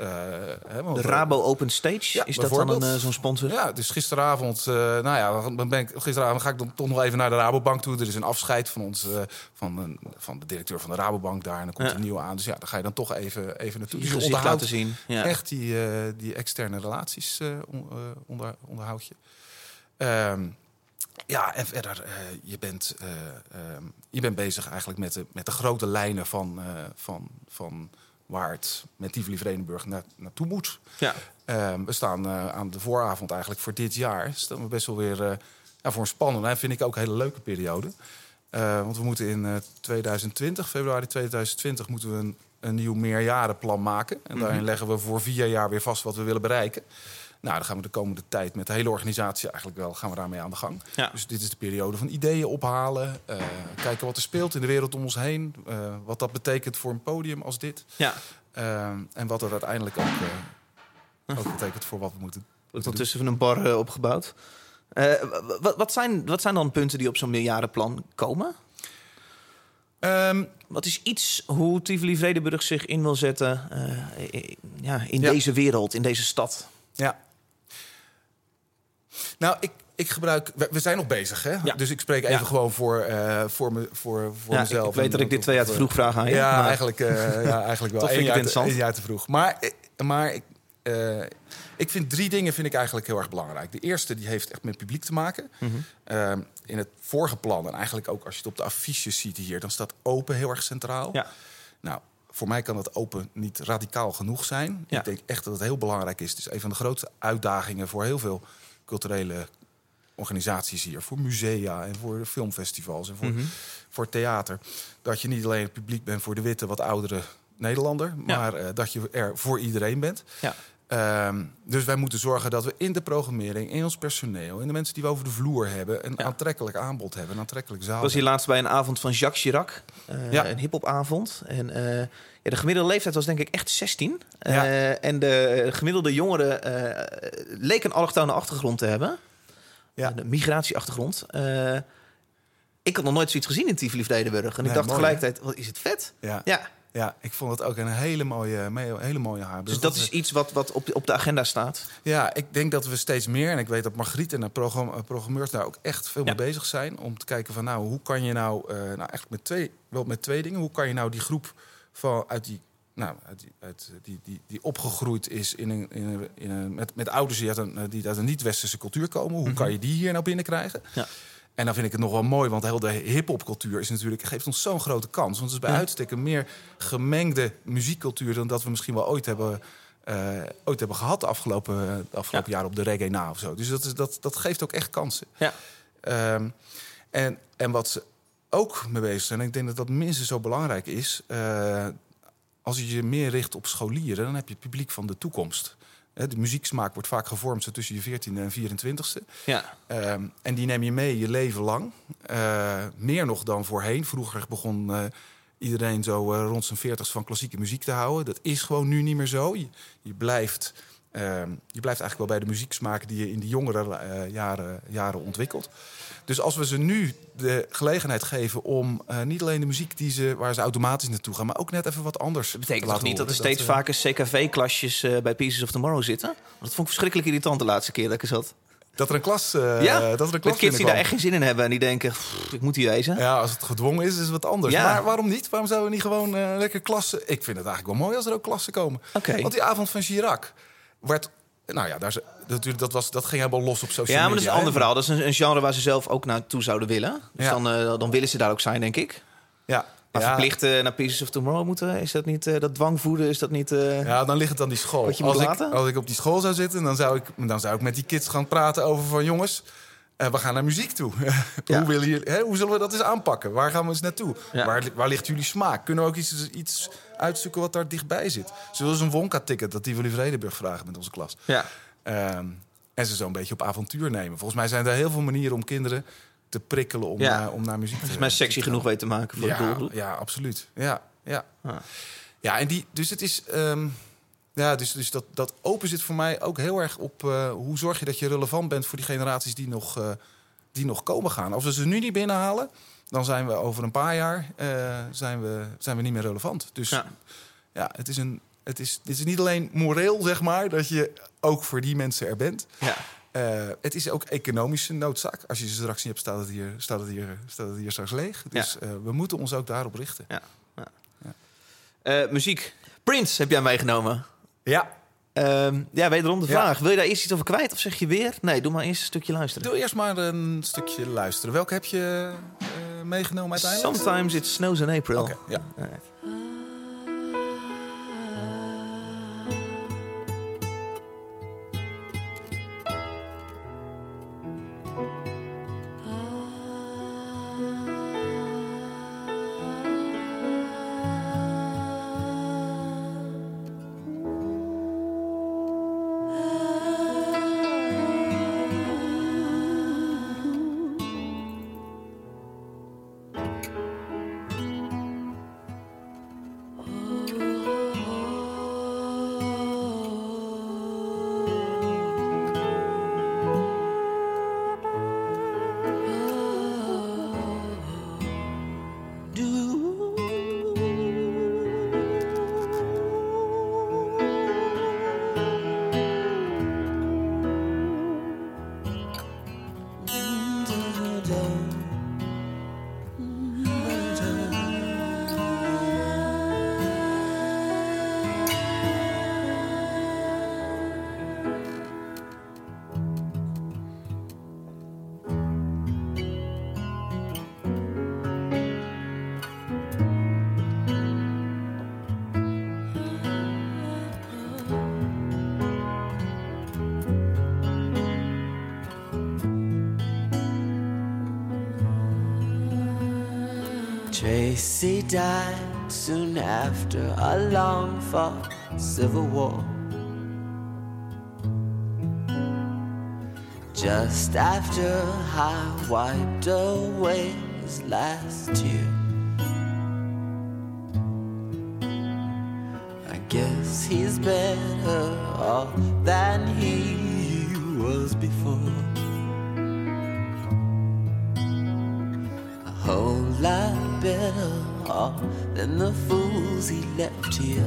De we- Rabo Open Stage. Ja, is dat dan eh, zo'n sponsor? ja, dus gisteravond, eh, nou ja, dan ben ik, gisteravond ga ik dan toch nog even naar de Rabobank toe. Er is een afscheid van ons, eh, van, een, van de directeur van de Rabobank daar. En dan komt Ja. een nieuwe aan. Dus ja, dan ga je dan toch even, even naartoe. Je Dus je laten zien. Ja. echt die, eh, die externe relaties on- onder, onderhoud je. Ehm, ja, en verder, eh, je, bent, eh, ehm, je bent bezig eigenlijk met de, met de grote lijnen van, eh, van, van waar het met Tivoli Vredenburg na, naartoe moet. Ja. Ehm, we staan eh, aan de vooravond eigenlijk voor dit jaar. Staan we best wel weer eh, ja, voor een spannende en vind ik ook een hele leuke periode. Eh, want we moeten in eh, 2020, februari 2020, moeten we een, een nieuw meerjarenplan maken. En daarin Mhm. leggen we voor vier jaar weer vast wat we willen bereiken. Nou, dan gaan we de komende tijd met de hele organisatie eigenlijk wel gaan we daarmee aan de gang. Ja. Dus dit is de periode van ideeën ophalen, eh, kijken wat er speelt in de wereld om ons heen, eh, wat dat betekent voor een podium als dit. ja. Ehm, en wat dat uiteindelijk ook, eh, ook betekent voor wat we moeten wordt ondertussen van een bar eh, opgebouwd. Eh, w- w- wat, zijn, wat zijn dan punten die op zo'n meerjarenplan komen? Ehm, Wat is iets hoe Tivoli Vredenburg zich in wil zetten eh, ja, in Ja. deze wereld, in deze stad? ja. Nou, ik, ik gebruik... We, we zijn nog bezig, hè? Ja. Dus ik spreek even Ja. gewoon voor, eh, voor, me, voor, voor Ja, mezelf. ik weet En dat ik dit twee jaar te vroeg vraag aan je. Ja, maar- eigenlijk, eh, ja, eigenlijk wel. Toch vind ik te- interessant. jaar te vroeg. Maar, eh, maar ik, eh, ik vind drie dingen vind ik eigenlijk heel erg belangrijk. De eerste die heeft echt met publiek te maken. Mhm. In het vorige plan, en eigenlijk ook als je het op de affiches ziet hier... dan staat open heel erg centraal. Ja. Nou, voor mij kan dat open niet radicaal genoeg zijn. Ja. Ik denk echt dat het heel belangrijk is. Het is een van de grootste uitdagingen voor heel veel culturele organisaties hier, voor musea en voor filmfestivals en voor, voor theater. Dat je niet alleen het publiek bent voor de witte, wat oudere Nederlander, Ja. maar eh, dat je er voor iedereen bent. Ja. Ehm, dus wij moeten zorgen dat we in de programmering, in ons personeel, in de mensen die we over de vloer hebben, een Ja. aantrekkelijk aanbod hebben, een aantrekkelijk zaal. Ik was hier laatst bij een avond van Jacques Chirac. eh, Ja. Een hiphopavond. En eh, ja, de gemiddelde leeftijd was denk ik echt 16. Eh. En de gemiddelde jongeren leek een allochtone achtergrond te hebben. Ja. Een migratieachtergrond. Ik had nog nooit zoiets gezien in Tivoli Vredenburg. En ik dacht mooi, tegelijkertijd, wat is het vet? Ja, Ja, ik vond het ook een hele mooie, hele mooie haar. dus dat is iets wat, wat op, op de agenda staat. Ja, ik denk dat we steeds meer, en ik weet dat Margriet en de eh, programmeurs daar ook echt veel Ja. mee bezig zijn. Om te kijken van nou, hoe kan je nou, eh, nou eigenlijk met twee, wel met twee dingen. Hoe kan je nou die groep van uit die, nou, uit die, uit die, die, die opgegroeid is in een, in een, in een, met, met ouders die uit een, eh, die uit een niet-westerse cultuur komen. Hoe kan je die hier nou binnenkrijgen? Ja. En dan vind ik het nog wel mooi, want heel de hip-hop-cultuur is natuurlijk, geeft ons zo'n grote kans. Want het is bij Ja. uitstek een meer gemengde muziekcultuur dan dat we misschien wel ooit hebben, eh, ooit hebben gehad de afgelopen, de afgelopen jaren op de reggae na of zo. Dus dat, is, dat, dat geeft ook echt kansen. Ja. Ehm, en, en wat ze ook mee bezig zijn, en ik denk dat dat minstens zo belangrijk is. eh, als je je meer richt op scholieren, dan heb je het publiek van de toekomst. De muzieksmaak wordt vaak gevormd zo tussen je 14e en 24e. Ja, Ehm, en die neem je mee je leven lang. Eh, meer nog dan voorheen. Vroeger begon eh, iedereen zo eh, rond zijn 40 van klassieke muziek te houden. Dat is gewoon nu niet meer zo. Je, je, blijft, ehm, je blijft eigenlijk wel bij de muzieksmaak die je in die jongere jaren, jaren ontwikkelt. Dus als we ze nu de gelegenheid geven om eh, niet alleen de muziek die ze, waar ze automatisch naartoe gaan, maar ook net even wat anders. dat betekent te toch niet dat er horen. steeds eh, vaker CKV-klasjes eh, bij Pieces of Tomorrow zitten? Want dat vond ik verschrikkelijk irritant de laatste keer dat ik er zat. dat er een klas. ja, dat er een met klas kids die daar echt geen zin in hebben en die denken, "Pff, ik moet hier wezen. Ja, als het gedwongen is, is het wat anders. Ja. Maar waarom niet? Waarom zouden we niet gewoon lekker klassen... Ik vind het eigenlijk wel mooi als er ook klassen komen. Oké. Want die avond van Chirac werd... Nou ja, daar, natuurlijk, dat, was, dat ging helemaal los op social Ja, media. maar dat is een ander verhaal. Dat is een, een genre waar ze zelf ook naartoe zouden willen. Dus Ja. dan, eh, dan willen ze daar ook zijn, denk ik. Ja, Maar ja, verplicht naar Pieces of Tomorrow moeten, is dat niet... eh, dat dwangvoeden, is dat niet... eh, ja, dan ligt het aan die school. Wat je moet als, ik, als ik op die school zou zitten, dan zou ik, dan zou ik met die kids gaan praten over van... jongens, we gaan naar muziek toe. Ja. hoe, willen jullie, hè, hoe zullen we dat eens aanpakken? Waar gaan we eens naartoe? Ja. Waar, waar ligt jullie smaak? Kunnen we ook iets, iets uitzoeken wat daar dichtbij zit? We eens een Wonka-ticket dat Tivoli Vredenburg vragen met onze klas? Ja. Ehm, en ze zo een beetje op avontuur nemen. Volgens mij zijn er heel veel manieren om kinderen te prikkelen om, Ja. naar, om naar muziek te Volgens mij sexy genoeg weten te maken voor de ja, doelgroep. ja, absoluut. Ja, ja. Ah. ja en die, dus het is. ehm, ja, dus, dus dat, dat open zit voor mij ook heel erg op eh, hoe zorg je dat je relevant bent voor die generaties die nog, eh, die nog komen gaan. Als we ze nu niet binnenhalen, dan zijn we over een paar jaar eh, zijn we, zijn we niet meer relevant. Dus Ja. ja, het is een. Het is, het is niet alleen moreel, zeg maar, dat je ook voor die mensen er bent. Ja. Eh, het is ook economische noodzaak. Als je ze straks niet hebt, staat het hier, staat het hier, staat het hier straks leeg. Dus eh, we moeten ons ook daarop richten. Eh, muziek. Prince heb jij meegenomen. Ja, Ehm, ja, wederom de Ja. vraag. Wil je daar eerst iets over kwijt of zeg je weer? Nee, doe maar eerst een stukje luisteren. doe eerst maar een stukje luisteren. Welke heb je meegenomen uiteindelijk? Sometimes it snows in April. Oké, ja. Tracy died soon after a long fought civil war. Just after I wiped away his last tear. I guess he's better off than he was before. Than the fools he left here.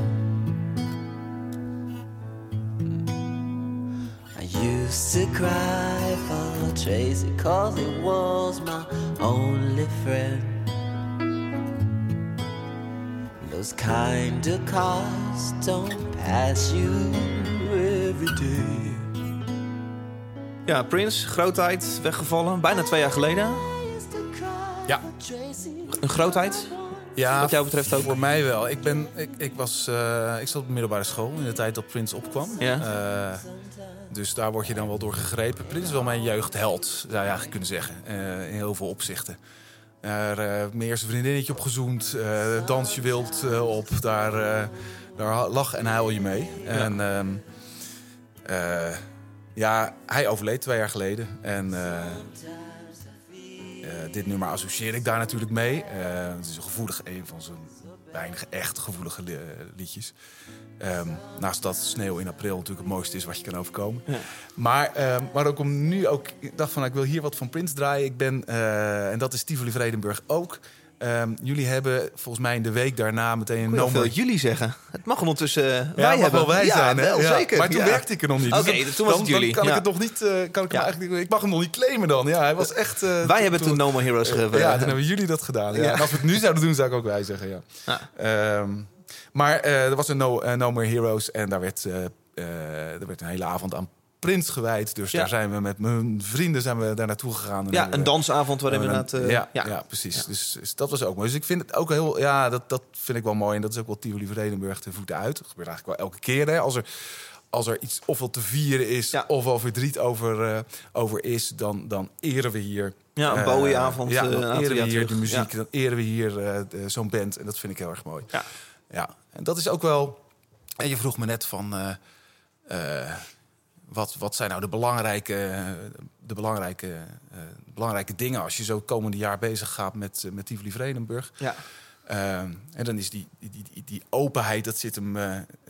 I used to cry for Tracy cause he was my only friend. Those kind of cars don't pass you every day. Ja, Prince, grootheid, weggevallen. Bijna twee jaar geleden. Ja. Een grootheid. Ja, Wat jou betreft ook? Voor mij wel. Ik, ben, ik, ik, was, eh, ik zat op de middelbare school in de tijd dat Prins opkwam. Ja. Eh, dus daar word je dan wel door gegrepen. Prins is wel mijn jeugdheld, zou je eigenlijk kunnen zeggen. eh, in heel veel opzichten. Daar mijn eerste vriendinnetje op gezoend. dans je wild op. Daar, daar lach en huil je mee. En ehm, eh, ja, hij overleed twee jaar geleden. En eh, eh, dit nummer associeer ik daar natuurlijk mee. Eh, het is een gevoelig, een van zijn weinige echt gevoelige li- liedjes. Ehm, naast dat Sneeuw in april natuurlijk het mooiste is wat je kan overkomen. Ja. Maar, ehm, maar ook om nu ook... Ik dacht van, ik wil hier wat van Prince draaien. Ik ben, eh, en dat is Tivoli Vredenburg ook. Ehm, jullie hebben volgens mij in de week daarna meteen een nummer... veel jullie zeggen. Het mag ondertussen uh, Ja, wij hebben. wel wij ja, zijn, wel Ja. zeker. Maar toen ja. werkte ik er nog niet. Oké, Dus toen was dan, het jullie. Dan kan ik het nog niet... eh, kan ik, hem eigenlijk, ik mag hem nog niet claimen dan. Ja, hij was echt... eh, Wij hebben toen No More Heroes ge- ja, toen hebben jullie dat gedaan. En als we het nu zouden doen, zou ik ook wij zeggen, ja. Ehm, maar er was een no, no More Heroes en daar werd, er werd een hele avond aan Prins gewijd. Dus Ja. daar zijn we met mijn vrienden zijn we daar naartoe gegaan. Ja, een we- dansavond waarin we inderdaad... eh, ja, ja. precies. Dus, dus dat was ook mooi. Dus ik vind het ook heel... Ja, dat, dat vind ik wel mooi. En dat is ook wel Tivoli Vredenburg te voeten uit. Dat gebeurt eigenlijk wel elke keer, hè. Als er, als er iets ofwel te vieren is... Ja. ofwel verdriet over, eh, over is... Dan, dan eren we hier... Ja, een eh, Bowie-avond, Ja, eh, dan eren we hier de muziek. Ja. Dan eren we hier eh, zo'n band. En dat vind ik heel erg mooi. Ja. Ja, en dat is ook wel... En je vroeg me net van... wat, wat zijn nou de belangrijke, de belangrijke, eh, belangrijke dingen als je zo komende jaar bezig gaat met, eh, met Tivoli Vredenburg? Ja. Eh, en dan is die, die, die, die openheid, dat zit hem,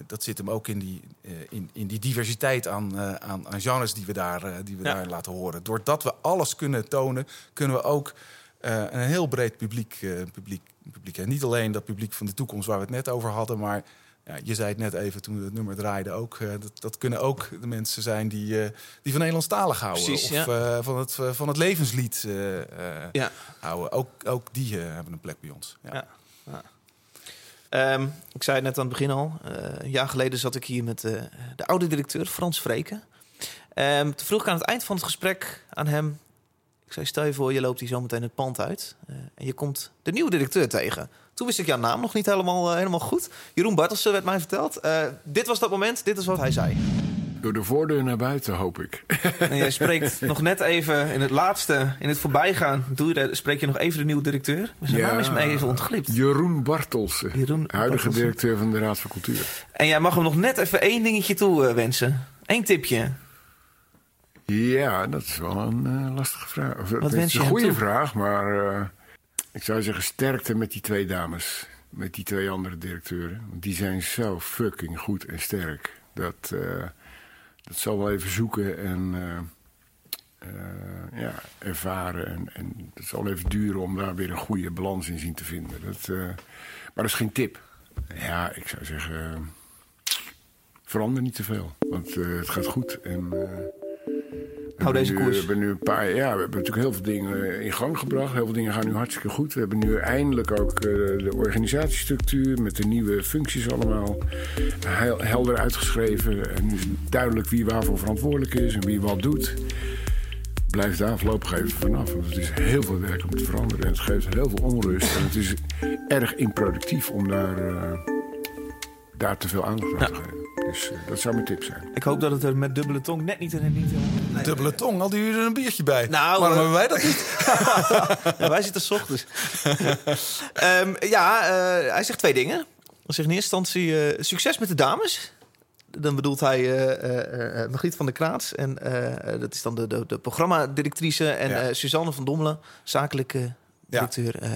dat zit hem ook in die, in, in die diversiteit aan, aan, aan genres die we, daar, die we Ja. daar laten horen. Doordat we alles kunnen tonen, kunnen we ook een heel breed publiek, publiek, publiek. En niet alleen dat publiek van de toekomst waar we het net over hadden, maar ja, je zei het net even toen we het nummer draaiden ook. eh, dat, dat kunnen ook de mensen zijn die, eh, die van Nederlandstalig houden. Precies, of ja. eh, van, het, van het levenslied Ja. houden. Ook, ook die hebben een plek bij ons. Ja. Ja. Ehm, ik zei het net aan het begin al. een jaar geleden zat ik hier met de oude directeur Frans Vreken. Ehm, toen vroeg ik aan het eind van het gesprek aan hem... Ik zei, stel je voor, je loopt hier zo meteen het pand uit... en je komt de nieuwe directeur tegen. Toen wist ik jouw naam nog niet helemaal, eh, helemaal goed. Jeroen Bartelsen werd mij verteld. Eh, dit was dat moment, dit is wat hij zei. Door de voordeur naar buiten, hoop ik. En jij spreekt nog net even in het laatste, in het voorbijgaan... Doe je, spreek je nog even de nieuwe directeur. Zijn naam is me even ontglipt. Jeroen Bartelsen, Jeroen huidige Bartelsen. directeur van de Raad van Cultuur. En jij mag hem nog net even één dingetje toe eh, wensen. Eén tipje. Ja, dat is wel een lastige vraag. Of, het wens is een goede vraag, maar ik zou zeggen sterkte met die twee dames. Met die twee andere directeuren. Want die zijn zo fucking goed en sterk. Dat, eh, dat zal wel even zoeken en eh, eh, ja, ervaren. En, en het zal even duren om daar weer een goede balans in zien te vinden. Dat, maar dat is geen tip. Ja, ik zou zeggen... verander niet te veel. Want het gaat goed. En, Hou hebben deze nu- koers. We hebben nu een paar, ja, we hebben natuurlijk heel veel dingen in gang gebracht. Heel veel dingen gaan nu hartstikke goed. We hebben nu eindelijk ook eh, de organisatiestructuur met de nieuwe functies allemaal heel, helder uitgeschreven. En nu is duidelijk wie waarvoor verantwoordelijk is en wie wat doet. Blijf daar voorlopig even vanaf. Want het is heel veel werk om te veranderen. En het geeft heel veel onrust. En het is erg improductief om daar, eh, daar te veel aandacht aan te geven. Dus eh, dat zou mijn tip zijn. Ik hoop dat het er met dubbele tong net niet... niet nee. Dubbele tong, hadden jullie er een biertje bij? Nou, Waarom eh, hebben wij dat niet? Ja, wij zitten 's ochtends. Ehm, ja, eh, hij zegt twee dingen. Hij zegt in eerste instantie eh, succes met de dames. Dan bedoelt hij eh, eh, eh, Margriet van der Kraats. En eh, dat is dan de, de, de programmadirectrice. En Ja. eh, Suzanne van Dommelen, zakelijke directeur. Eh,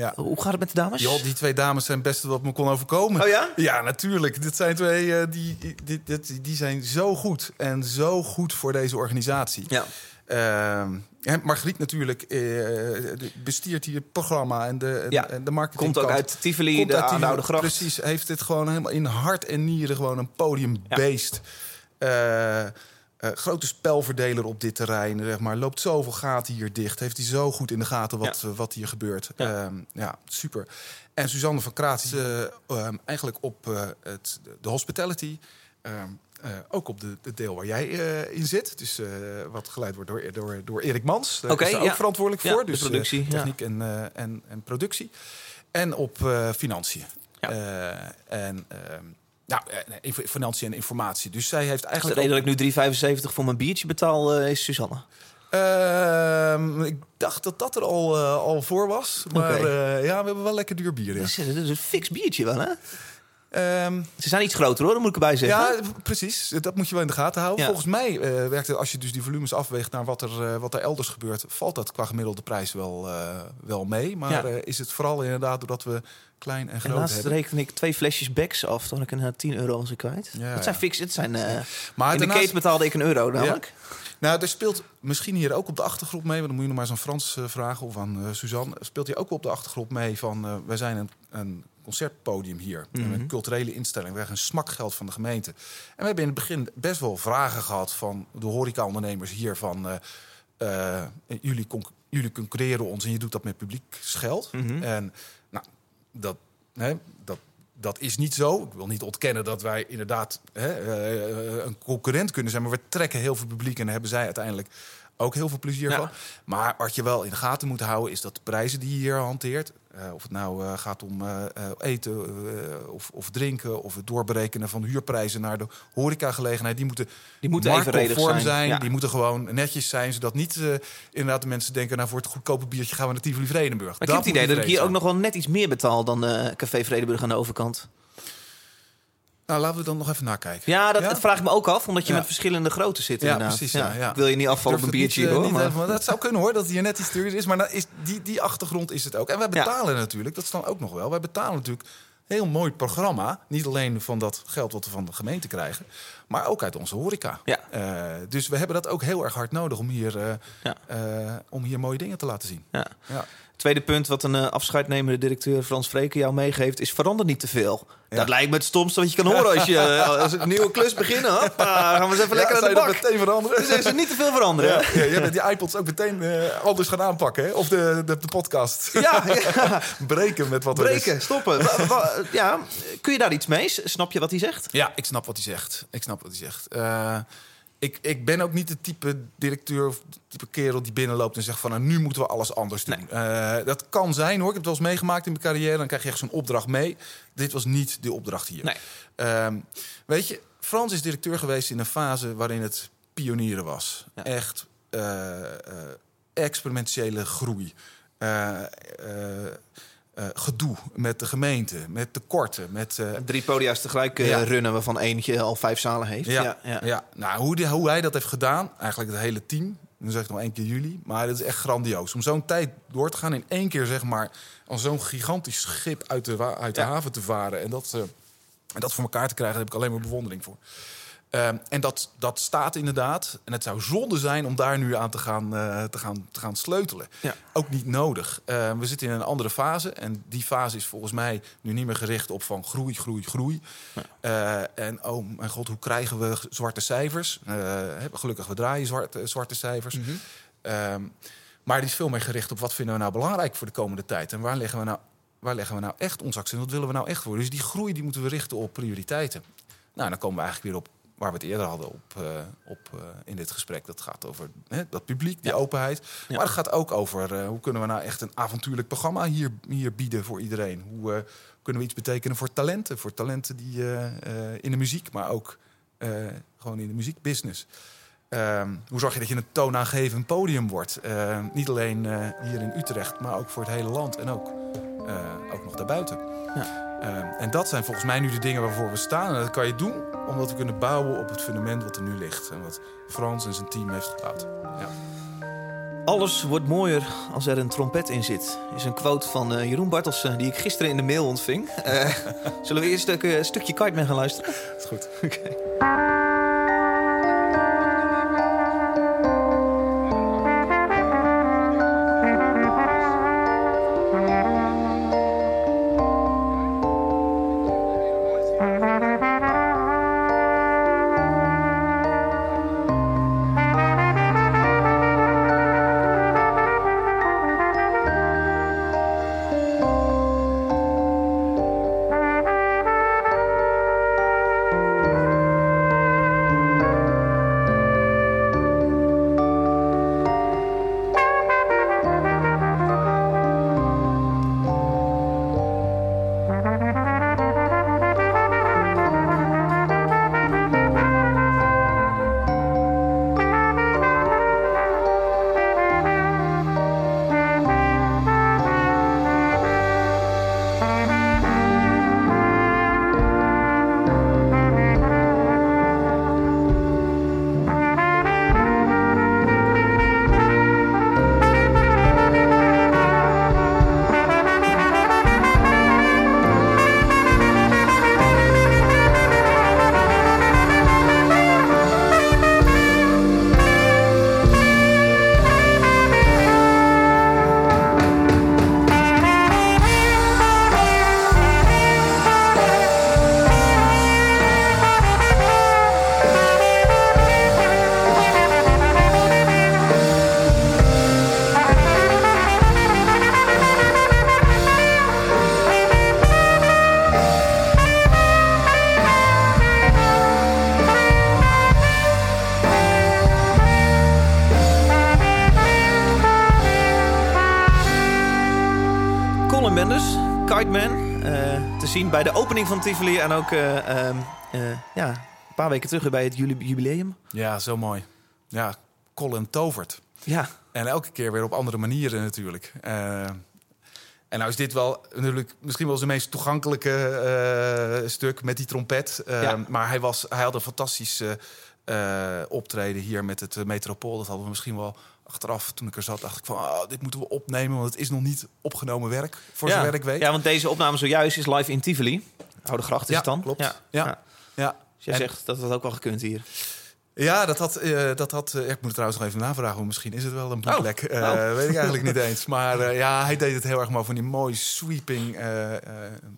Ja. Hoe gaat het met de dames? Joh, die twee dames zijn het beste wat me kon overkomen. Oh ja? Ja, natuurlijk. Dit zijn twee eh, die, die, die, die, die zijn zo goed. En zo goed voor deze organisatie. Ja. Ehm, en Margriet natuurlijk eh, de- bestiert hier het programma en de, en, Ja. en de marketing. Komt ook uit Tivoli, Komt de uit Tivoli, Oude Gracht. Precies, heeft dit gewoon helemaal in hart en nieren gewoon een podiumbeest. Eh, eh, grote spelverdeler op dit terrein, zeg maar. Loopt zoveel gaten hier dicht. Heeft hij zo goed in de gaten wat, eh, wat hier gebeurt. Ja. Ja, ja super. En Suzanne van Kraat is eh, ehm, eigenlijk op het, de hospitality... ehm, eh, ook op de, het deel waar jij in zit. Dus wat geleid wordt door, door, door Erik Mans. Daar Oké, is hij ook verantwoordelijk voor. Dus productie, techniek en, en, en productie. En op financiën. En ehm, nou, eh, financiën en informatie. Dus zij heeft De eigenlijk. reden dat ik nu 3,75 voor mijn biertje betaal eh, is Suzanne. Ehm, ik dacht dat dat er al, eh, al voor was. Maar eh, ja, we hebben wel lekker duur bier. Ja. Dat is, een fix biertje wel, hè? Ehm, Ze zijn iets groter, hoor. Dat moet ik erbij zeggen. ja, precies. Dat moet je wel in de gaten houden. Ja. Volgens mij eh, werkt het, als je dus die volumes afweegt naar wat er, eh, wat er elders gebeurt, valt dat qua gemiddelde prijs wel, eh, wel mee. Maar Ja. eh, is het vooral inderdaad doordat we klein en En groot laatst hebben. rekende ik twee flesjes Becks af. Toen ik een 10 euro was ik kwijt. Ja, het zijn fix. Het zijn, eh, Maar in de keten betaalde ik een euro namelijk. Nou, er speelt misschien hier ook op de achtergrond mee, want dan moet je nog maar eens aan Frans eh, vragen of aan eh, Suzanne. Speelt hier ook op de achtergrond mee van wij zijn een, een concertpodium hier, Mhm. een culturele instelling. We krijgen een smakgeld van de gemeente. En we hebben in het begin best wel vragen gehad van de horecaondernemers hier van jullie, jullie concurreren ons en je doet dat met publieksgeld. Mhm. En dat, hè, dat, dat is niet zo. Ik wil niet ontkennen dat wij inderdaad hè, eh, een concurrent kunnen zijn. Maar we trekken heel veel publiek en daar hebben zij uiteindelijk ook heel veel plezier Ja. van. Maar wat je wel in de gaten moet houden is dat de prijzen die je hier hanteert... eh, of het nou eh, gaat om eh, eten of, of drinken... of het doorberekenen van huurprijzen naar de horecagelegenheid... die moeten, Die moeten marktconform zijn, ja. Die moeten gewoon netjes zijn, zodat niet inderdaad de mensen denken... nou, voor het goedkope biertje gaan we naar Tivoli Vredenburg. Maar ik heb het idee dat ik hier ook nog wel net iets meer betaal dan Café Vredeburg aan de overkant. Nou, laten we dan nog even nakijken. Ja, dat, Ja? dat vraag ik me ook af, omdat je Ja. met verschillende grootte zit. Ja, inderdaad. precies, ja, ja. Ik wil je niet afvallen op een biertje, niet, eh, hoor. niet maar- even- maar dat zou kunnen hoor, dat het hier net iets duurder is. Maar dan is die, die achtergrond is het ook. En wij betalen natuurlijk, dat is dan ook nog wel. Wij betalen natuurlijk een heel mooi programma. Niet alleen van dat geld wat we van de gemeente krijgen, maar ook uit onze horeca. Ja. Eh, dus we hebben dat ook heel erg hard nodig om hier, Ja. eh, om hier mooie dingen te laten zien. Ja. Ja. Tweede punt wat een eh, afscheidnemende directeur Frans Vreken jou meegeeft... is verander niet te veel. Ja. Dat lijkt me het stomste wat je kan horen als je eh, als een nieuwe klus beginnen. Hoppa, gaan we eens even lekker Ja, aan de bak. meteen veranderen? Dus er is niet te veel veranderen. Ja, ja, jij bent die iPods ook meteen eh, anders gaan aanpakken, hè? Of de, de, de podcast. Ja, ja. Breken met wat er is. breken, stoppen. Wa- wa- ja, kun je daar iets mee? Snap je wat hij zegt? Ja, ik snap wat hij zegt. Ik snap wat hij zegt. Ik, ik ben ook niet de type directeur of type kerel die binnenloopt en zegt van nou, nu moeten we alles anders doen. Eh, dat kan zijn hoor. Ik heb het wel eens meegemaakt in mijn carrière. Dan krijg je echt zo'n opdracht mee. Dit was niet de opdracht hier. Nee. Ehm, weet je, Frans is directeur geweest in een fase waarin het pionieren was. Ja. Echt eh, eh, experimentele groei. Eh, gedoe met de gemeente, met tekorten, met eh, Drie podia's tegelijk Ja. runnen waarvan eentje al vijf zalen heeft. ja, ja, nou, hoe, die, hoe hij dat heeft gedaan, eigenlijk het hele team. Dan zeg ik nog één keer jullie. Maar dat is echt grandioos. Om zo'n tijd door te gaan in één keer, zeg maar, als zo'n gigantisch schip uit de, uit de Ja. haven te varen. En dat, en dat voor elkaar te krijgen, daar heb ik alleen maar bewondering voor. Ehm, en dat, dat staat inderdaad. En het zou zonde zijn om daar nu aan te gaan, eh, te gaan, te gaan sleutelen. Ja. Ook niet nodig. Ehm, we zitten in een andere fase. En die fase is volgens mij nu niet meer gericht op van groei, groei, groei. Eh, en oh mijn god, hoe krijgen we zwarte cijfers? Eh, gelukkig, we draaien zwarte, zwarte cijfers. Ehm, maar die is veel meer gericht op wat vinden we nou belangrijk voor de komende tijd. En waar leggen we nou, waar leggen we nou echt ons accent? Wat willen we nou echt voor? Dus die groei die moeten we richten op prioriteiten. Nou, dan komen we eigenlijk weer op waar we het eerder hadden op, eh, op, eh, in dit gesprek. Dat gaat over hè, dat publiek, die openheid. Ja. Maar het gaat ook over eh, hoe kunnen we nou echt een avontuurlijk programma hier, hier bieden voor iedereen. Hoe kunnen we iets betekenen voor talenten? Voor talenten die in de muziek, maar ook gewoon in de muziekbusiness. Ehm, hoe zorg je dat je een toonaangevend podium wordt? Ehm, niet alleen hier in Utrecht, maar ook voor het hele land en ook, ook nog daarbuiten. Ehm, en dat zijn volgens mij nu de dingen waarvoor we staan. En dat kan je doen omdat we kunnen bouwen op het fundament wat er nu ligt. En wat Frans en zijn team heeft gebouwd. Ja. Alles wordt mooier als er een trompet in zit. Is een quote van eh, Jeroen Bartelsen die ik gisteren in de mail ontving. Eh, zullen we eerst een eh, stukje Kiteman gaan luisteren? is goed. Colin bij de opening van Tivoli en ook eh, ehm, eh, ja, een paar weken terug bij het jubileum. Ja, zo mooi. Ja, Colin tovert. Ja, En elke keer weer op andere manieren natuurlijk. Eh, en nou is dit wel natuurlijk misschien wel zijn meest toegankelijke stuk met die trompet. Ja. Maar hij, was, hij had een fantastische optreden hier met het Metropool. Dat hadden we misschien wel achteraf, toen ik er zat, dacht ik van... ah, dit moeten we opnemen, want het is nog niet opgenomen werk, voor ja. zover ik weet. Ja, want deze opname zojuist is live in Tivoli. Oude Gracht is Ja, het dan. klopt. Ja. Ja. Ja. Dus jij En- zegt dat het ook wel gekund hier. Ja, dat had, eh, dat had eh, ik moet het trouwens nog even navragen. Misschien is het wel een bootleg. Eh, Oh. Weet ik eigenlijk niet eens. Maar ja, hij deed het heel erg maar van die mooie sweeping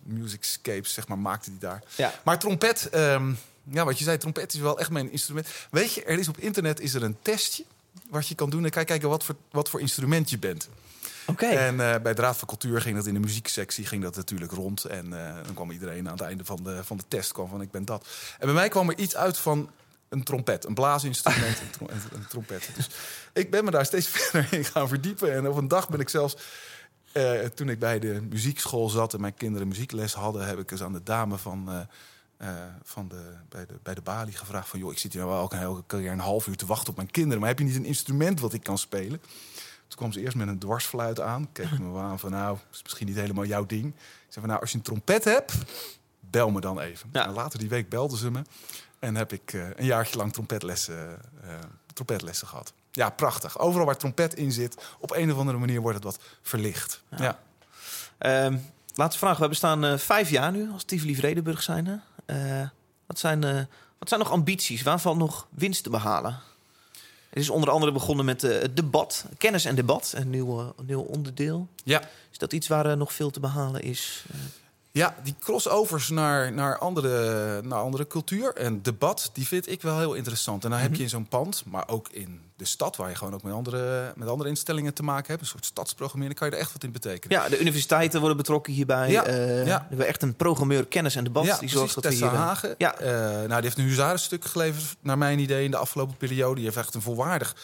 musicscapes, zeg maar, maakte hij daar. Ja. Maar trompet, ehm, ja, wat je zei, trompet is wel echt mijn instrument. Weet je, er is op internet is er een testje wat je kan doen. En kan je kijken wat voor, wat voor instrument je bent. Oké. En eh, bij de Raad van Cultuur ging dat in de muzieksectie ging dat natuurlijk rond. En eh, dan kwam iedereen aan het einde van de, van de test kwam van ik ben dat. En bij mij kwam er iets uit van een trompet, een blaasinstrument, een, trom- een- trompet. Dus ik ben me daar steeds verder in gaan verdiepen. En op een dag ben ik zelfs, eh, toen ik bij de muziekschool zat en mijn kinderen muziekles hadden, heb ik eens aan de dame van, van de, bij, de, bij de balie gevraagd van... joh, ik zit hier wel elke, elke keer een half uur te wachten op mijn kinderen... maar heb je niet een instrument wat ik kan spelen? Toen kwam ze eerst met een dwarsfluit aan. Keek me aan van, nou, is misschien niet helemaal jouw ding. Ik zei van, nou, als je een trompet hebt, bel me dan even. Ja. En later die week belden ze me. En heb ik eh, een jaartje lang trompetlessen, eh, trompetlessen gehad. Ja, prachtig. Overal waar trompet in zit, op een of andere manier wordt het wat verlicht. Ja. Ehm, laatste vraag. We bestaan eh vijf jaar nu als Tivoli Vredenburg zijn. Eh wat, zijn eh, wat zijn nog ambities? Waar valt nog winst te behalen? Het is onder andere begonnen met eh, debat. Kennis en debat. Een nieuw, nieuw onderdeel. ja. Is dat iets waar nog veel te behalen is? Eh, Ja, die crossovers naar, naar, andere, naar andere cultuur en debat, die vind ik wel heel interessant. En dan heb je in zo'n pand, maar ook in de stad, waar je gewoon ook met andere, met andere instellingen te maken hebt, een soort stadsprogrammering, kan je er echt wat in betekenen. ja, de universiteiten worden betrokken hierbij. Ja, Eh, ja. We hebben echt een programmeur kennis en debat. Ja, die zorgt dat we Tessa hier... eh, Hagen. Ja. Ja. nou, die heeft een huzarenstuk geleverd, naar mijn idee, in de afgelopen periode. Die heeft echt een volwaardig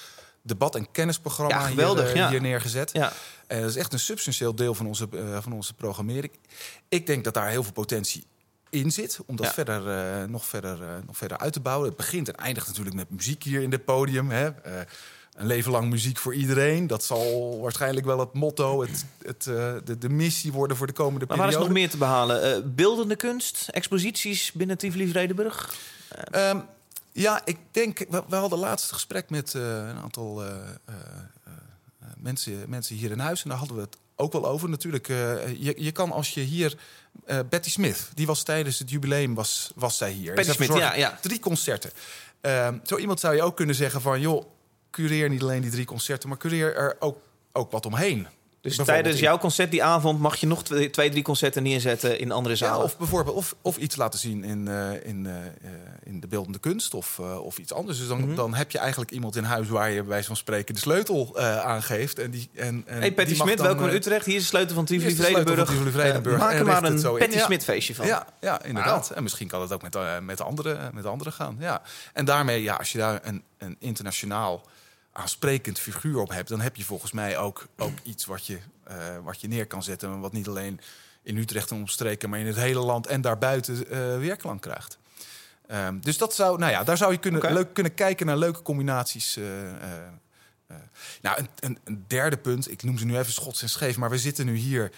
debat- en kennisprogramma Ja, geweldig, hier, eh, ja. hier neergezet. Ja. En dat is echt een substantieel deel van onze, eh, van onze programmering. Ik denk dat daar heel veel potentie in zit om dat Ja. verder, eh, nog, verder, eh, nog verder uit te bouwen. Het begint en eindigt natuurlijk met muziek hier in dit podium. Hè. Eh, een leven lang muziek voor iedereen. Dat zal waarschijnlijk wel het motto, het, het, eh, de, de missie worden voor de komende Maar waar is periode. nog meer te behalen? Eh, beeldende kunst, exposities binnen Tivoli Vredenburg? Ehm, ja, ik denk, we, we hadden laatst gesprek met eh, een aantal eh, eh, mensen, mensen hier in huis. En daar hadden we het ook wel over. Natuurlijk, je, je kan als je hier... Betty Smith, die was tijdens het jubileum, was, was zij hier. Betty Smith, ja, ja. Drie concerten. Ehm, zo iemand zou je ook kunnen zeggen van... joh, cureer niet alleen die drie concerten... maar cureer er ook, ook wat omheen. Dus tijdens jouw concert die avond mag je nog twee, twee drie concerten neerzetten in andere Ja, zalen. of bijvoorbeeld of, of iets laten zien in, eh, in, eh, eh, in de beeldende kunst of, of iets anders. Dus dan, Mhm. dan heb je eigenlijk iemand in huis waar je bij wijze van spreken de sleutel aangeeft. En die, en, en Hey Patty Smit, welkom in Utrecht. Hier is de sleutel van Tivoli Vredenburg. Vredenburg. Maak er maar een. Patty Ja. Smit feestje van. Ja, ja, inderdaad. En misschien kan het ook met, met, andere, met andere gaan. Ja. En daarmee, ja, als je daar een, een internationaal aansprekend figuur op hebt, dan heb je volgens mij ook, ook iets wat je, eh, wat je neer kan zetten. Wat niet alleen in Utrecht en omstreken, maar in het hele land en daarbuiten eh weerklank krijgt. Ehm, dus dat zou, nou ja, daar zou je kunnen, leuk kunnen kijken naar leuke combinaties. eh, nou, een, een, derde punt, ik noem ze nu even schots en scheef, maar we zitten nu hier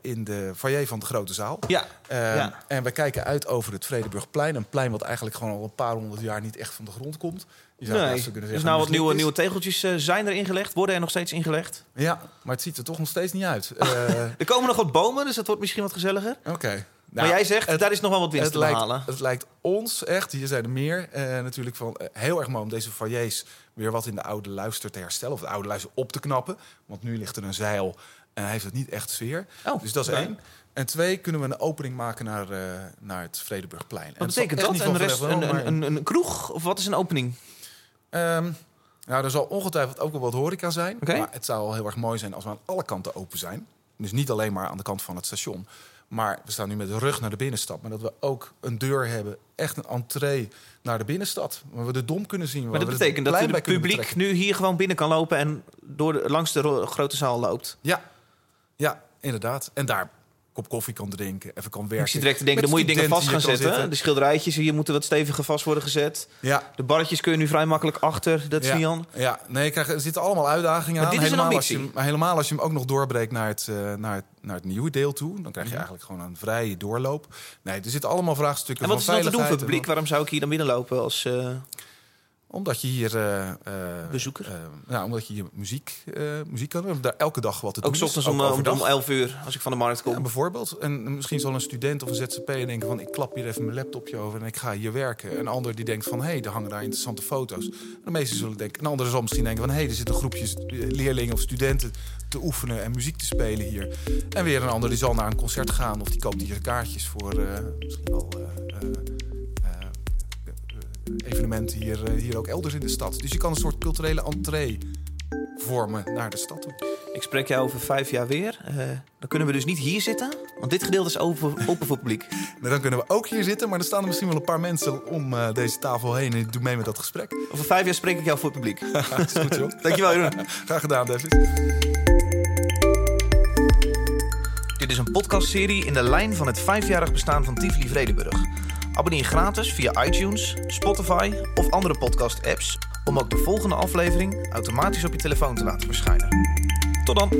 in de foyer van de grote zaal. Ja, Ehm, Ja. En we kijken uit over het Vredenburgplein. Een plein wat eigenlijk gewoon al een paar honderd jaar niet echt van de grond komt. Je zou nee. kunnen Dus zeggen, nou wat nieuwe, nieuwe tegeltjes eh, zijn er ingelegd. Worden er nog steeds ingelegd. Ja, maar het ziet er toch nog steeds niet uit. Eh, Er komen nog wat bomen, dus dat wordt misschien wat gezelliger. Oké. maar Nou, jij zegt, daar is nog wel wat winst te lijkt, behalen. het lijkt ons echt, hier zijn er meer, eh, natuurlijk van heel erg mooi om deze foyers weer wat in de oude luister te herstellen. Of de oude luister op te knappen. Want nu ligt er een zeil en hij heeft het niet echt sfeer. Oh, dus dat is één. En twee, kunnen we een opening maken naar, eh, naar het Vredenburgplein. En Wat betekent dat? Een, van rest, een, maar een, een, een kroeg? Of wat is een opening? Ehm, nou, er zal ongetwijfeld ook wel wat horeca zijn. Maar het zou wel heel erg mooi zijn als we aan alle kanten open zijn. Dus niet alleen maar aan de kant van het station. Maar we staan nu met de rug naar de binnenstad. Maar dat we ook een deur hebben, echt een entree naar de binnenstad. Waar we de dom kunnen zien. Maar waar dat betekent dat het publiek nu hier gewoon binnen kan lopen... en door de, langs de ro- grote zaal loopt. Ja, ja, inderdaad. En daar kop koffie kan drinken, even kan werken. Ik zit direct te denken, dan moet je dingen vast gaan zetten. De schilderijtjes hier moeten wat steviger vast worden gezet. Ja, De barretjes kun je nu vrij makkelijk achter. Dat is ja, niet aan. ja, nee, krijg, er zitten allemaal uitdagingen Maar aan. dit is een helemaal, als je, helemaal als je hem ook nog doorbreekt naar het, eh, naar het, naar het nieuwe deel toe. Dan krijg je Mhm. eigenlijk gewoon een vrije doorloop. Nee, er zitten allemaal vraagstukken En wat is van dan te doen voor het publiek? Waarom zou ik hier dan binnenlopen als... eh, Omdat je hier... eh, Bezoeker? eh, nou, omdat je hier muziek, muziek kan doen. Daar elke dag wat te doen. ook ochtends om, eh, om, overdag. om 11 uur, als ik van de markt kom. Ja, bijvoorbeeld. En misschien zal een student of een ZZP'er denken van... ik klap hier even mijn laptopje over en ik ga hier werken. Een ander die denkt van... hé, hey, er hangen daar interessante foto's. De meesten zullen denken... Een andere zal misschien denken van... hé, hey, er zitten groepjes leerlingen of studenten te oefenen... en muziek te spelen hier. En weer een ander die zal naar een concert gaan... of die koopt hier kaartjes voor misschien wel... evenementen hier, eh, hier ook elders in de stad. Dus je kan een soort culturele entree vormen naar de stad toe. Ik spreek jou over vijf jaar weer. Eh, dan kunnen we dus niet hier zitten. Want dit gedeelte is open, open voor publiek. Nou, dan kunnen we ook hier zitten, maar er staan er misschien wel een paar mensen om eh, deze tafel heen. En ik doe mee met dat gesprek. Over vijf jaar spreek ik jou voor het publiek. Dat is goed, joh. Dankjewel, Jeroen. Graag gedaan, David. Dit is een podcastserie in de lijn van het vijfjarig bestaan van Tivoli Vredenburg. Abonneer gratis via iTunes, Spotify of andere podcast-apps... om ook de volgende aflevering automatisch op je telefoon te laten verschijnen. Tot dan!